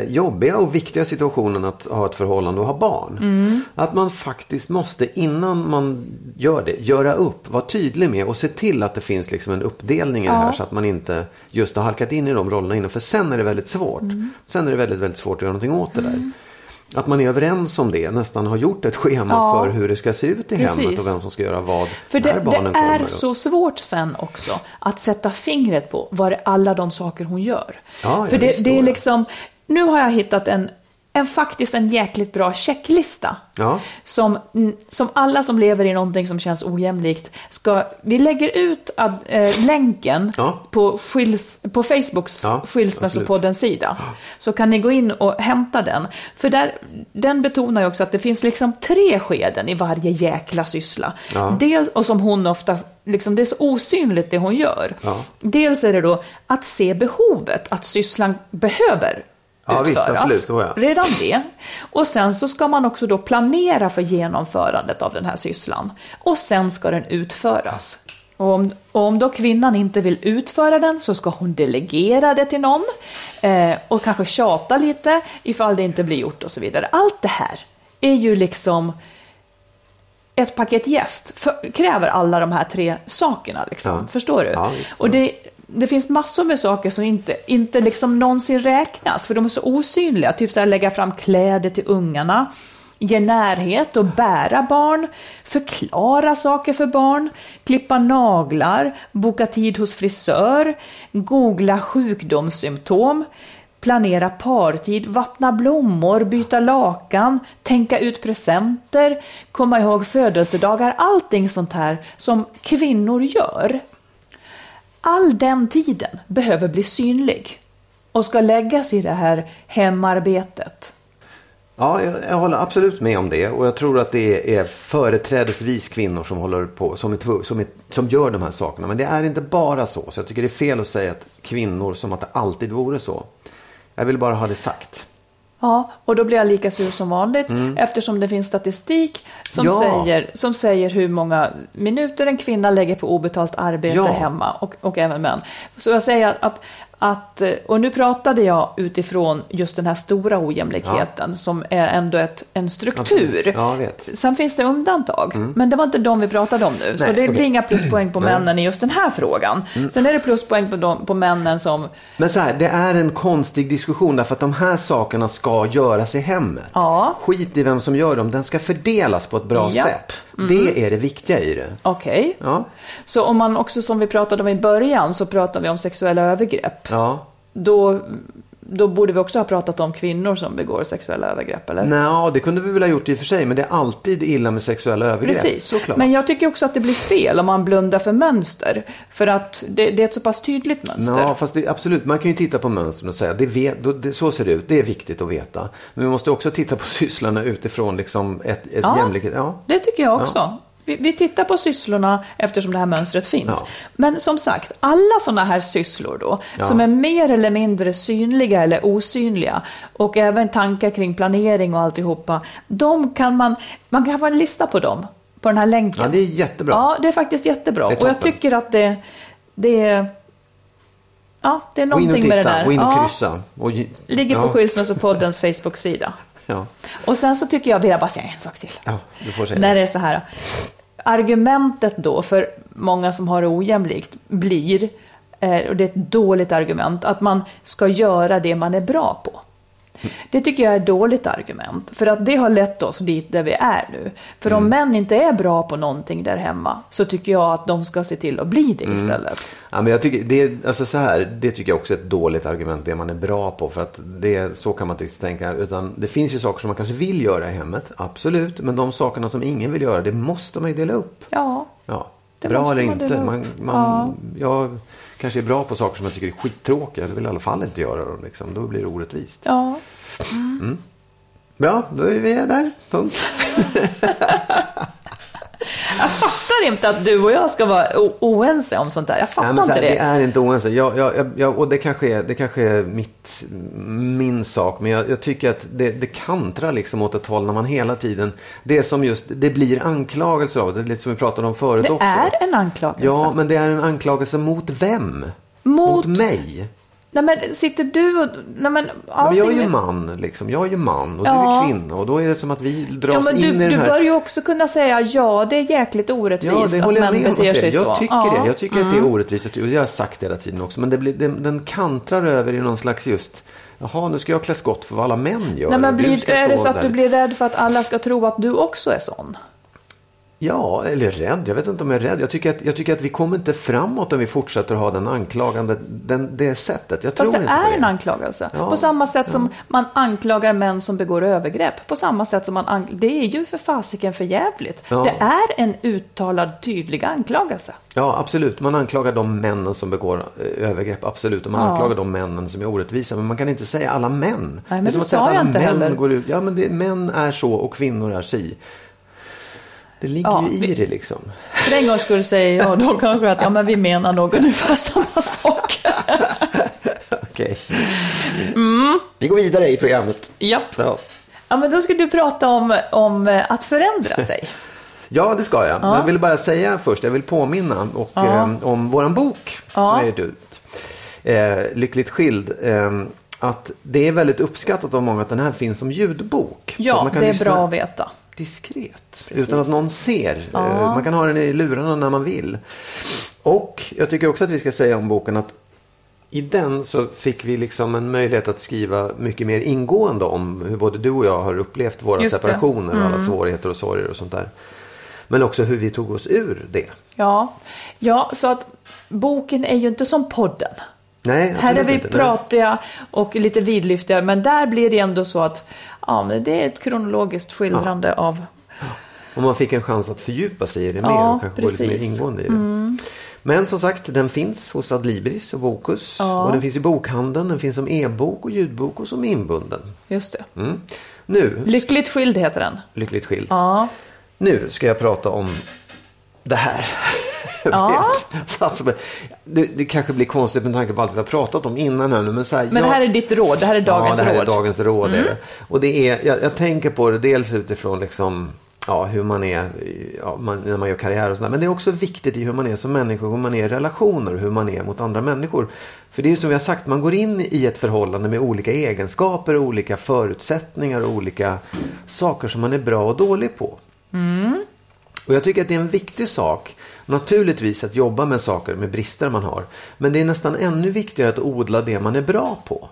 jobbiga och viktiga situationen att ha ett förhållande och ha barn.
Mm.
Att man faktiskt måste, innan man gör det, göra upp, vara tydlig med och se till att det finns liksom en uppdelning i det här så att man inte just har halkat in i de rollerna innan. För sen är det väldigt svårt.
Mm.
Sen är det väldigt, väldigt svårt att göra någonting åt det där. Att man är överens om det, nästan har gjort ett schema
Ja.
för hur det ska se ut i
Precis.
hemmet och vem som ska göra vad
För
när
det,
barnen
det är
kommer.
så svårt sen också att sätta fingret på vad det alla de saker hon gör.
Ja, ja,
För det, det är
ja.
liksom, nu har jag hittat en, en faktiskt en jäkligt bra checklista.
Ja.
Som, som alla som lever i någonting som känns ojämlikt ska, vi lägger ut ad, eh, länken
Ja.
på, skils, på Facebooks
Ja,
Skilsmässopoddens sida. Så kan ni gå in och hämta den. För där, den betonar ju också att det finns liksom tre skeden i varje jäkla syssla.
Ja.
Dels, och som hon ofta, liksom, det är så osynligt det hon gör.
Ja.
Dels är det då att se behovet, att sysslan behöver
Ja, visst,
utföras.
absolut, så ja.
Redan det. Och sen så ska man också då planera för genomförandet av den här sysslan. Och sen ska den utföras. Och om, och om då kvinnan inte vill utföra den så ska hon delegera det till någon. Eh, och kanske tjata lite ifall det inte blir gjort och så vidare. Allt det här är ju liksom ett paket gäst för, kräver alla de här tre sakerna. Liksom.
Ja.
Förstår du?
Ja, visst.
och det, det finns massor med saker som inte, inte liksom någonsin räknas, för de är så osynliga. Typ så här, lägga fram kläder till ungarna, ge närhet och bära barn, förklara saker för barn, klippa naglar, boka tid hos frisör, googla sjukdomssymptom, planera partid, vattna blommor, byta lakan, tänka ut presenter, komma ihåg födelsedagar, allting sånt här som kvinnor gör. All den tiden behöver bli synlig och ska läggas i det här hemarbetet.
Ja, jag, jag håller absolut med om det. Och jag tror att det är företrädesvis kvinnor som, håller på, som, är, som, är, som gör de här sakerna. Men det är inte bara så. Så jag tycker det är fel att säga att kvinnor som att det alltid vore så. Jag vill bara ha det sagt.
Ja, och då blir jag lika sur som vanligt eftersom det finns statistik som,
Mm. Ja.
säger, som säger hur många minuter en kvinna lägger på obetalt arbete
Ja.
hemma och, och även män. Så jag säger att, att, att, och nu pratade jag utifrån just den här stora ojämlikheten som är ändå ett, en struktur.
Ja.
Sen finns det undantag, men det var inte de vi pratade om nu. så
Nej,
det blir.
Mm.
inga pluspoäng på männen i just den här frågan. Sen är det pluspoäng på, de, på männen som
Men så här, det är en konstig diskussion därför att de här sakerna ska göras i hemmet.
Ja.
Skit i vem som gör dem, den ska fördelas på ett bra
Ja.
sätt. Det är det viktiga i det.
Okej.
Ja.
Så om man också, som vi pratade om i början, så pratar vi om sexuella övergrepp.
Ja.
Då, då borde vi också ha pratat om kvinnor som begår sexuella övergrepp, eller?
Nå, det kunde vi väl ha gjort i och för sig, men det är alltid illa med sexuella övergrepp.
Precis.
Såklart.
Men jag tycker också att det blir fel om man blundar för mönster. För att det, det är ett så pass tydligt mönster.
Ja, fast det, absolut. Man kan ju titta på mönstren och säga det vet, då- det, så ser det ut. Det är viktigt att veta. Men vi måste också titta på sysslorna utifrån liksom ett, ett
Ja.
jämlikhet. Ja.
Det tycker jag också. Vi, vi tittar på sysslorna eftersom det här mönstret finns.
Ja.
Men som sagt, alla sådana här sysslor då,
Ja.
som är mer eller mindre synliga eller osynliga, och även tankar kring planering och alltihopa, de kan man, man kan få en lista på dem, på den här länken.
ja, det är jättebra.
Ja, det är faktiskt jättebra.
Är
och jag tycker att det, det är... Ja, det är
och
någonting med det
titta,
där.
gå in och kryssa. Och, ge-
ligger på
ja.
Skilsmässopoddens Facebook-sida.
Ja.
Och sen så tycker jag, vill jag bara säga en sak till.
ja, du får säga.
När det är så här. Argumentet då för många som har det ojämlikt blir, eh, och det är ett dåligt argument, att man ska göra det man är bra på. Det tycker jag är ett dåligt argument, för att det har lett oss dit där vi är nu. För om män inte är bra på någonting där hemma, så tycker jag att de ska se till att bli det istället.
Ja, men jag tycker, det, alltså så här, det tycker jag också är ett dåligt argument, det man är bra på. För att det, så kan man inte tänka. Utan det finns ju saker som man kanske vill göra i hemmet, absolut. Men de sakerna som ingen vill göra, det måste man ju dela upp.
Ja,
Ja, bra eller inte. Man, man, Jag kanske är bra på saker som jag tycker är skittråkiga. Jag vill i alla fall inte göra dem. Liksom. Då blir det orättvist.
ja.
Bra, då är vi där. Punkt.
Jag fattar inte att du och jag ska vara oense om sånt där. Jag fattar
Nej, här,
inte det.
det är inte oense. Jag, jag, jag, och det kanske, är, det kanske är mitt, min sak. Men jag, tycker att det, det kantrar liksom åt ett håll när man hela tiden... Det är som just, det blir anklagelser av det. Det är lite som vi pratade om förut
Det
också.
är en anklagelse.
Ja, men det är en anklagelse mot vem?
Mot-
mig?
Nej men sitter du och... Nej men allting
jag är ju man, liksom. Jag är ju man och du
Ja.
är kvinna. Och då är det som att vi dras
Ja, men
in
du,
i
du
den här...
bör ju också kunna säga ja, det är jäkligt orättvist
Ja, det
att
håller jag
män
med om.
beter
att
sig
Jag
så.
tycker
ja. Mm.
det. Jag tycker att det är orättvist. Och jag har sagt det hela tiden också. Men det blir, den, den kantrar över i någon slags just... Jaha, nu ska jag klä skott för vad alla män gör.
Nej, men
du
blir, är det så att
där.
du blir rädd för att alla ska tro att du också är sån?
Ja, eller rädd. Jag vet inte om jag är rädd. Jag tycker att, jag tycker att vi kommer inte framåt om vi fortsätter ha den anklagande, den, det sättet. Jag
Fast
tror
det
inte
är
det.
en anklagelse.
Ja,
På samma sätt som man anklagar män som begår övergrepp. På samma sätt som man an- Det är ju för fasiken för jävligt.
Ja.
Det är en uttalad tydlig anklagelse.
Ja, absolut. Man anklagar de männen som begår eh, övergrepp, absolut. Och man
Ja.
anklagar de männen som är orättvisa. Men man kan inte säga alla män.
men
det är som att säga att alla män
heller.
går ut. Ja, men det, män är så och kvinnor är si. Det ligger
Ja,
ju i det liksom.
För en gång skulle säga jag då kanske att ja, men vi menar nog ungefär samma sak.
Okej.
Mm.
Vi går vidare i programmet.
Japp.
Ja.
Ja, men då ska du prata om, om eh, att förändra sig.
Ja, det ska jag. Men Jag vill bara säga först, jag vill påminna och, eh, om våran bok som
Ja.
har gett ut. Eh, Lyckligt skild. Eh, att det är väldigt uppskattat av många att den här finns som ljudbok.
Ja, det är
lyssna
bra att veta.
Diskret. Utan att någon ser. Eh, Man kan ha den i lurarna när man vill. Och jag tycker också att vi ska säga om boken att i den så fick vi liksom en möjlighet att skriva mycket mer ingående om hur både du och jag har upplevt våra
Just
separationer och alla
Mm.
svårigheter och sorger och sånt där. Men också hur vi tog oss ur det.
Ja. ja, så att boken är ju inte som podden.
Nej,
Här är vi
inte. Nej.
pratiga och lite vidlyftiga, men där blir det ändå så att ja, det är ett kronologiskt skildrande av...
Och man fick en chans att fördjupa sig i det mer
Ja,
och kanske gå lite mer
precis.
ingående i det. Men som sagt, den finns hos Adlibris och Bokus.
Ja.
Och den finns i bokhandeln, den finns som e-bok och ljudbok och som inbunden.
Just det.
Mm. Nu,
Lyckligt skild heter den.
lyckligt skild.
Ja.
Nu ska jag prata om det här.
Ja.
på- det, det kanske blir konstigt med tanke på allt vi har pratat om innan här nu. Men, så här,
Men det
jag-
här är ditt råd, det här är dagens
ja, det här
råd. Mm.
är dagens råd. Är det. Och det är, jag, jag tänker på det dels utifrån liksom, ja, hur man är ja, man, när man gör karriär och sådär. Men det är också viktigt i hur man är som människa, hur man är i relationer, hur man är mot andra människor. För det är ju som vi har sagt, man går in i ett förhållande med olika egenskaper, olika förutsättningar och olika saker som man är bra och dålig på. Och jag tycker att det är en viktig sak, naturligtvis att jobba med saker med brister man har. Men det är nästan ännu viktigare att odla det man är bra på.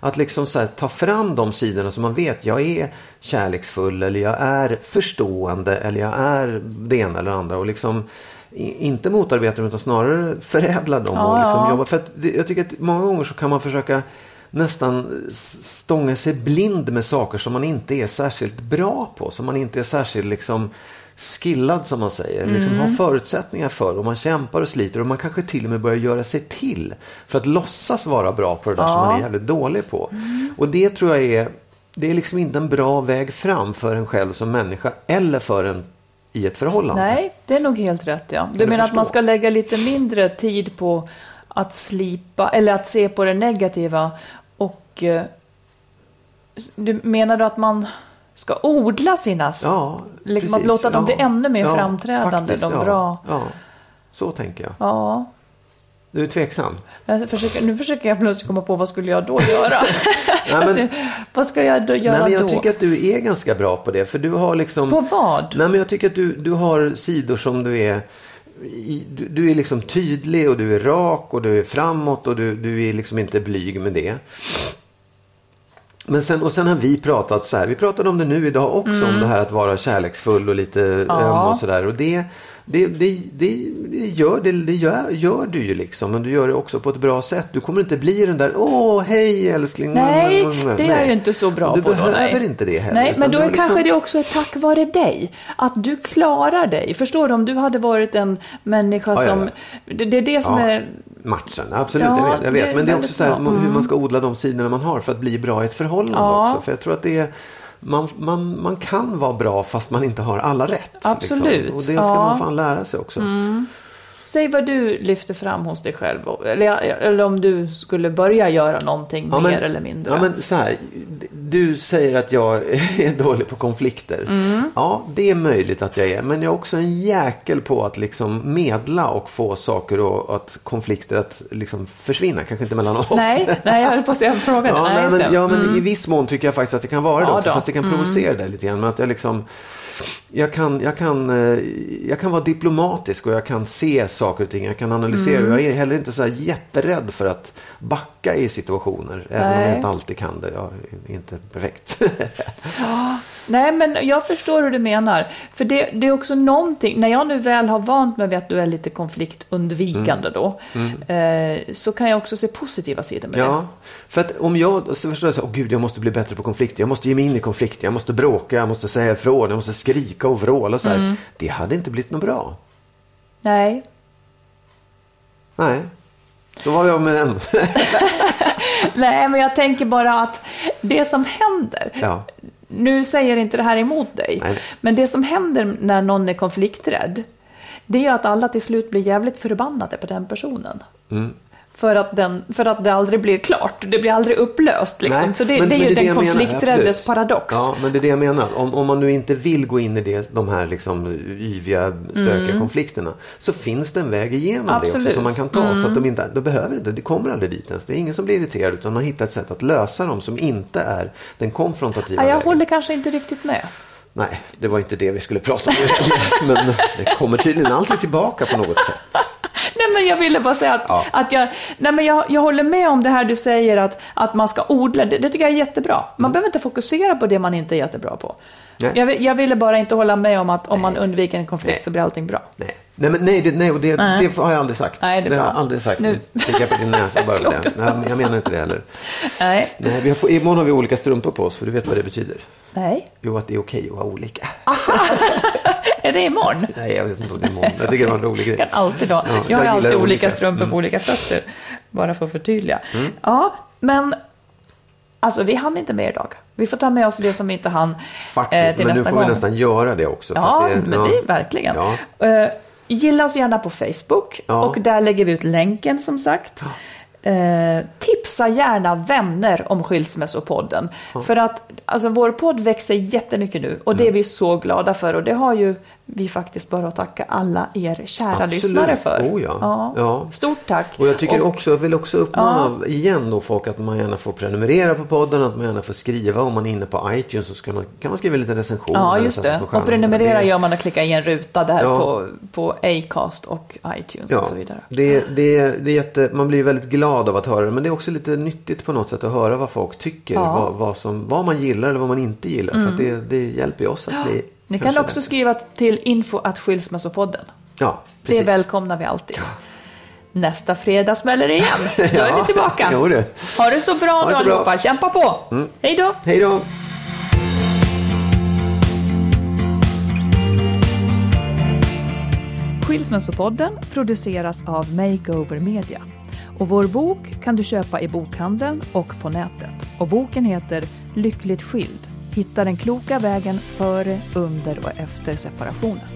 Att liksom så här, ta fram de sidorna som man vet, jag är kärleksfull eller jag är förstående eller jag är det ena eller andra. Och liksom inte motarbeta dem utan snarare förädla dem. och liksom jobba. För jag tycker att många gånger så kan man försöka nästan stånga sig blind med saker som man inte är särskilt bra på. Som man inte är särskilt liksom skillad som man säger. Liksom
Mm.
har förutsättningar för. Och man kämpar och sliter. Och man kanske till och med börjar göra sig till. För att låtsas vara bra på det där som man är jävligt dålig på. Och det tror jag är det är liksom inte en bra väg fram för en själv som människa. Eller för en i ett förhållande.
Nej, det är nog helt rätt. Ja. Du
du
menar att man ska lägga lite mindre tid på att slipa, eller att se på det negativa. Och eh, du menar du att man ska odla sina...
Ja,
liksom att
precis.
låta dem bli
Ja.
ännu mer
Ja,
framträdande,
faktiskt,
de bra.
Ja, så tänker jag.
Ja.
Du är tveksam?
Försöker, nu försöker jag plötsligt komma på vad skulle jag då göra?
men-
alltså, vad ska jag då göra
Nej, men jag
då?
tycker att du är ganska bra på det. För du har liksom...
På vad?
Nej, men jag tycker att du, du har sidor som du är... Du, du är liksom tydlig och du är rak och du är framåt och du, du är liksom inte blyg med det. Men sen, och sen har vi pratat så här, vi pratade om det nu idag också, om det här att vara kärleksfull och lite
Mm. Ja.
öm och sådär. Och det, det, det, det, det, gör, det, det gör, gör du ju liksom, men du gör det också på ett bra sätt. Du kommer inte bli den där, åh hej älskling.
Nej,
Mm, mm,
det är jag ju inte så bra
du
på då.
behöver
nej.
inte det heller.
Nej, men då
du
är
har
kanske
liksom-
det också är tack vare dig. Att du klarar dig. Förstår du? Om du hade varit en människa
Ja, ja,
som... Det, det är det som
Ja.
är...
matchen. Absolut,
Ja,
jag vet. Jag vet. Men det är också så här.
Mm.
hur man ska odla de sidorna man har för att bli bra i ett förhållande
Ja.
också. För jag tror att det är, man, man, man kan vara bra fast man inte har alla rätt.
Absolut,
Liksom. Och det ska
ja. Mm.
man fan lära sig också.
Säg vad du lyfter fram hos dig själv. Eller, eller om du skulle börja göra någonting
Ja,
mer
men-
eller mindre.
Ja, men så här, du säger att jag är dålig på konflikter.
Mm.
Ja, det är möjligt att jag är. Men jag är också en jäkel på att liksom medla och få saker och att konflikter att liksom försvinna. Kanske inte mellan oss.
Nej, nej, jag höll på att säga frågan.
Ja,
nej,
men,
det.
ja, men
Mm.
i viss mån tycker jag faktiskt att det kan vara det
Ja,
också.
då.
Fast det kan provocera dig lite grann. Men att jag liksom... Jag kan, jag, kan, eh, jag kan vara diplomatisk och jag kan se saker och ting. Jag kan analysera.
Mm.
Jag är heller inte så här jätterädd för att backa i situationer. Även om
Nej.
jag inte alltid kan det. Jag är inte perfekt.
Nej, men jag förstår hur du menar. För det, det är också någonting, när jag nu väl har vant mig vid att du är lite konfliktundvikande då, Eh, så kan jag också se positiva sidor med det.
Mm. ja, för att om jag så förstår jag så åh gud jag måste bli bättre på konflikter. Jag måste ge mig in i konflikter. Jag måste bråka, jag måste säga ifrån, jag måste skrika och vråla så här.
Mm.
Det hade inte blivit något bra.
Nej.
Nej. Så var jag med den.
Nej, men jag tänker bara att det som händer,
ja.
nu säger inte det här emot dig,
Nej.
men det som händer när någon är konflikträdd, det är att alla till slut blir jävligt förbannade på den personen.
Mm.
För att, den, för att det aldrig blir klart, det blir aldrig upplöst. Liksom.
Nej,
så det,
men-
det är ju
det
den konflikträddes paradox.
Ja, men det är det jag menar. Om, om man nu inte vill gå in i det, de här liksom yviga, stökiga konflikterna. Så finns det en väg igenom det
Mm. Absolut. Mm.
också som man kan ta. Så att de inte, de behöver inte, det kommer aldrig dit ens. Det är ingen som blir irriterad utan man hittar ett sätt att lösa dem som inte är den konfrontativa
Ja, jag
vägen.
håller kanske inte riktigt med.
Nej, det var inte det vi skulle prata om. men det kommer tydligen alltid tillbaka på något sätt.
men jag ville bara säga att,
Ja.
att jag, nej men jag, jag håller med om det här du säger att, att man ska odla. Det, det tycker jag är jättebra. Man behöver inte fokusera på det man inte är jättebra på.
Nej.
Jag, jag ville bara inte hålla med om att om man undviker en konflikt
Nej.
så blir allting bra.
Nej, nej, men, nej, det, nej och det,
Nej.
det har jag aldrig sagt.
Nej, det är
har jag aldrig sagt.
Nu-
fick jag på din näsa bara för det. Nej, jag menar inte det heller.
Nej.
Nej, vi har, imorgon har vi olika strumpor på oss, för du vet vad det betyder.
Nej.
Jo, att det är okej att ha olika.
Är det imorgon?
Nej, jag vet inte om det är imorgon. Jag tycker det var en rolig grej.
kan alltid ha.
Ja,
jag har alltid olika
olika.
strumpor
Mm.
på olika fötter. Bara för att förtydliga. Ja, men alltså vi hann inte med idag. Vi får ta med oss det som vi inte hann eh,
Faktiskt,
till
men nu
nästa
får vi
gång.
nästan göra det också.
Ja,
det,
men det är verkligen.
Ja.
Eh, gilla oss gärna på Facebook
Ja.
och där lägger vi ut länken som sagt. Eh, tipsa gärna vänner om Skilsmässopodden. För att alltså, vår podd växer jättemycket nu och det är vi så glada för. Och det har ju vi faktiskt bara att tacka alla er kära
Absolut.
lyssnare för.
Oh, ja. Ja.
Stort tack.
Och jag tycker också, jag vill också uppmana igen då folk att man gärna får prenumerera på podden, att man gärna får skriva om man är inne på iTunes så ska man, kan man skriva en liten recension.
Ja, just det. Och prenumerera
Det-
gör man att klicka i en ruta där
Ja.
på, på Acast och iTunes
Ja,
och så vidare.
det, det, det är jätte, man blir väldigt glad av att höra det. Men det är också lite nyttigt på något sätt att höra vad folk tycker.
Ja. Mm.
Vad, vad, som, vad man gillar eller vad man inte gillar. För att det, det hjälper ju oss att bli
Ni kan också skriva till info att skilsmässopodden.
Ja,
Det
precis.
välkomnar vi alltid. Nästa fredag smäller det igen. Då är
Ja,
vi tillbaka.
jo.
Ha det så bra
Ha det
då
så bra. Mm.
allihopa. Kämpa på. Hej då.
Hej då!
Skilsmässopodden produceras av Makeover Media. Och vår bok kan du köpa i bokhandeln och på nätet. Och boken heter Lyckligt skild. Hitta den kloka vägen före, under och efter separationen.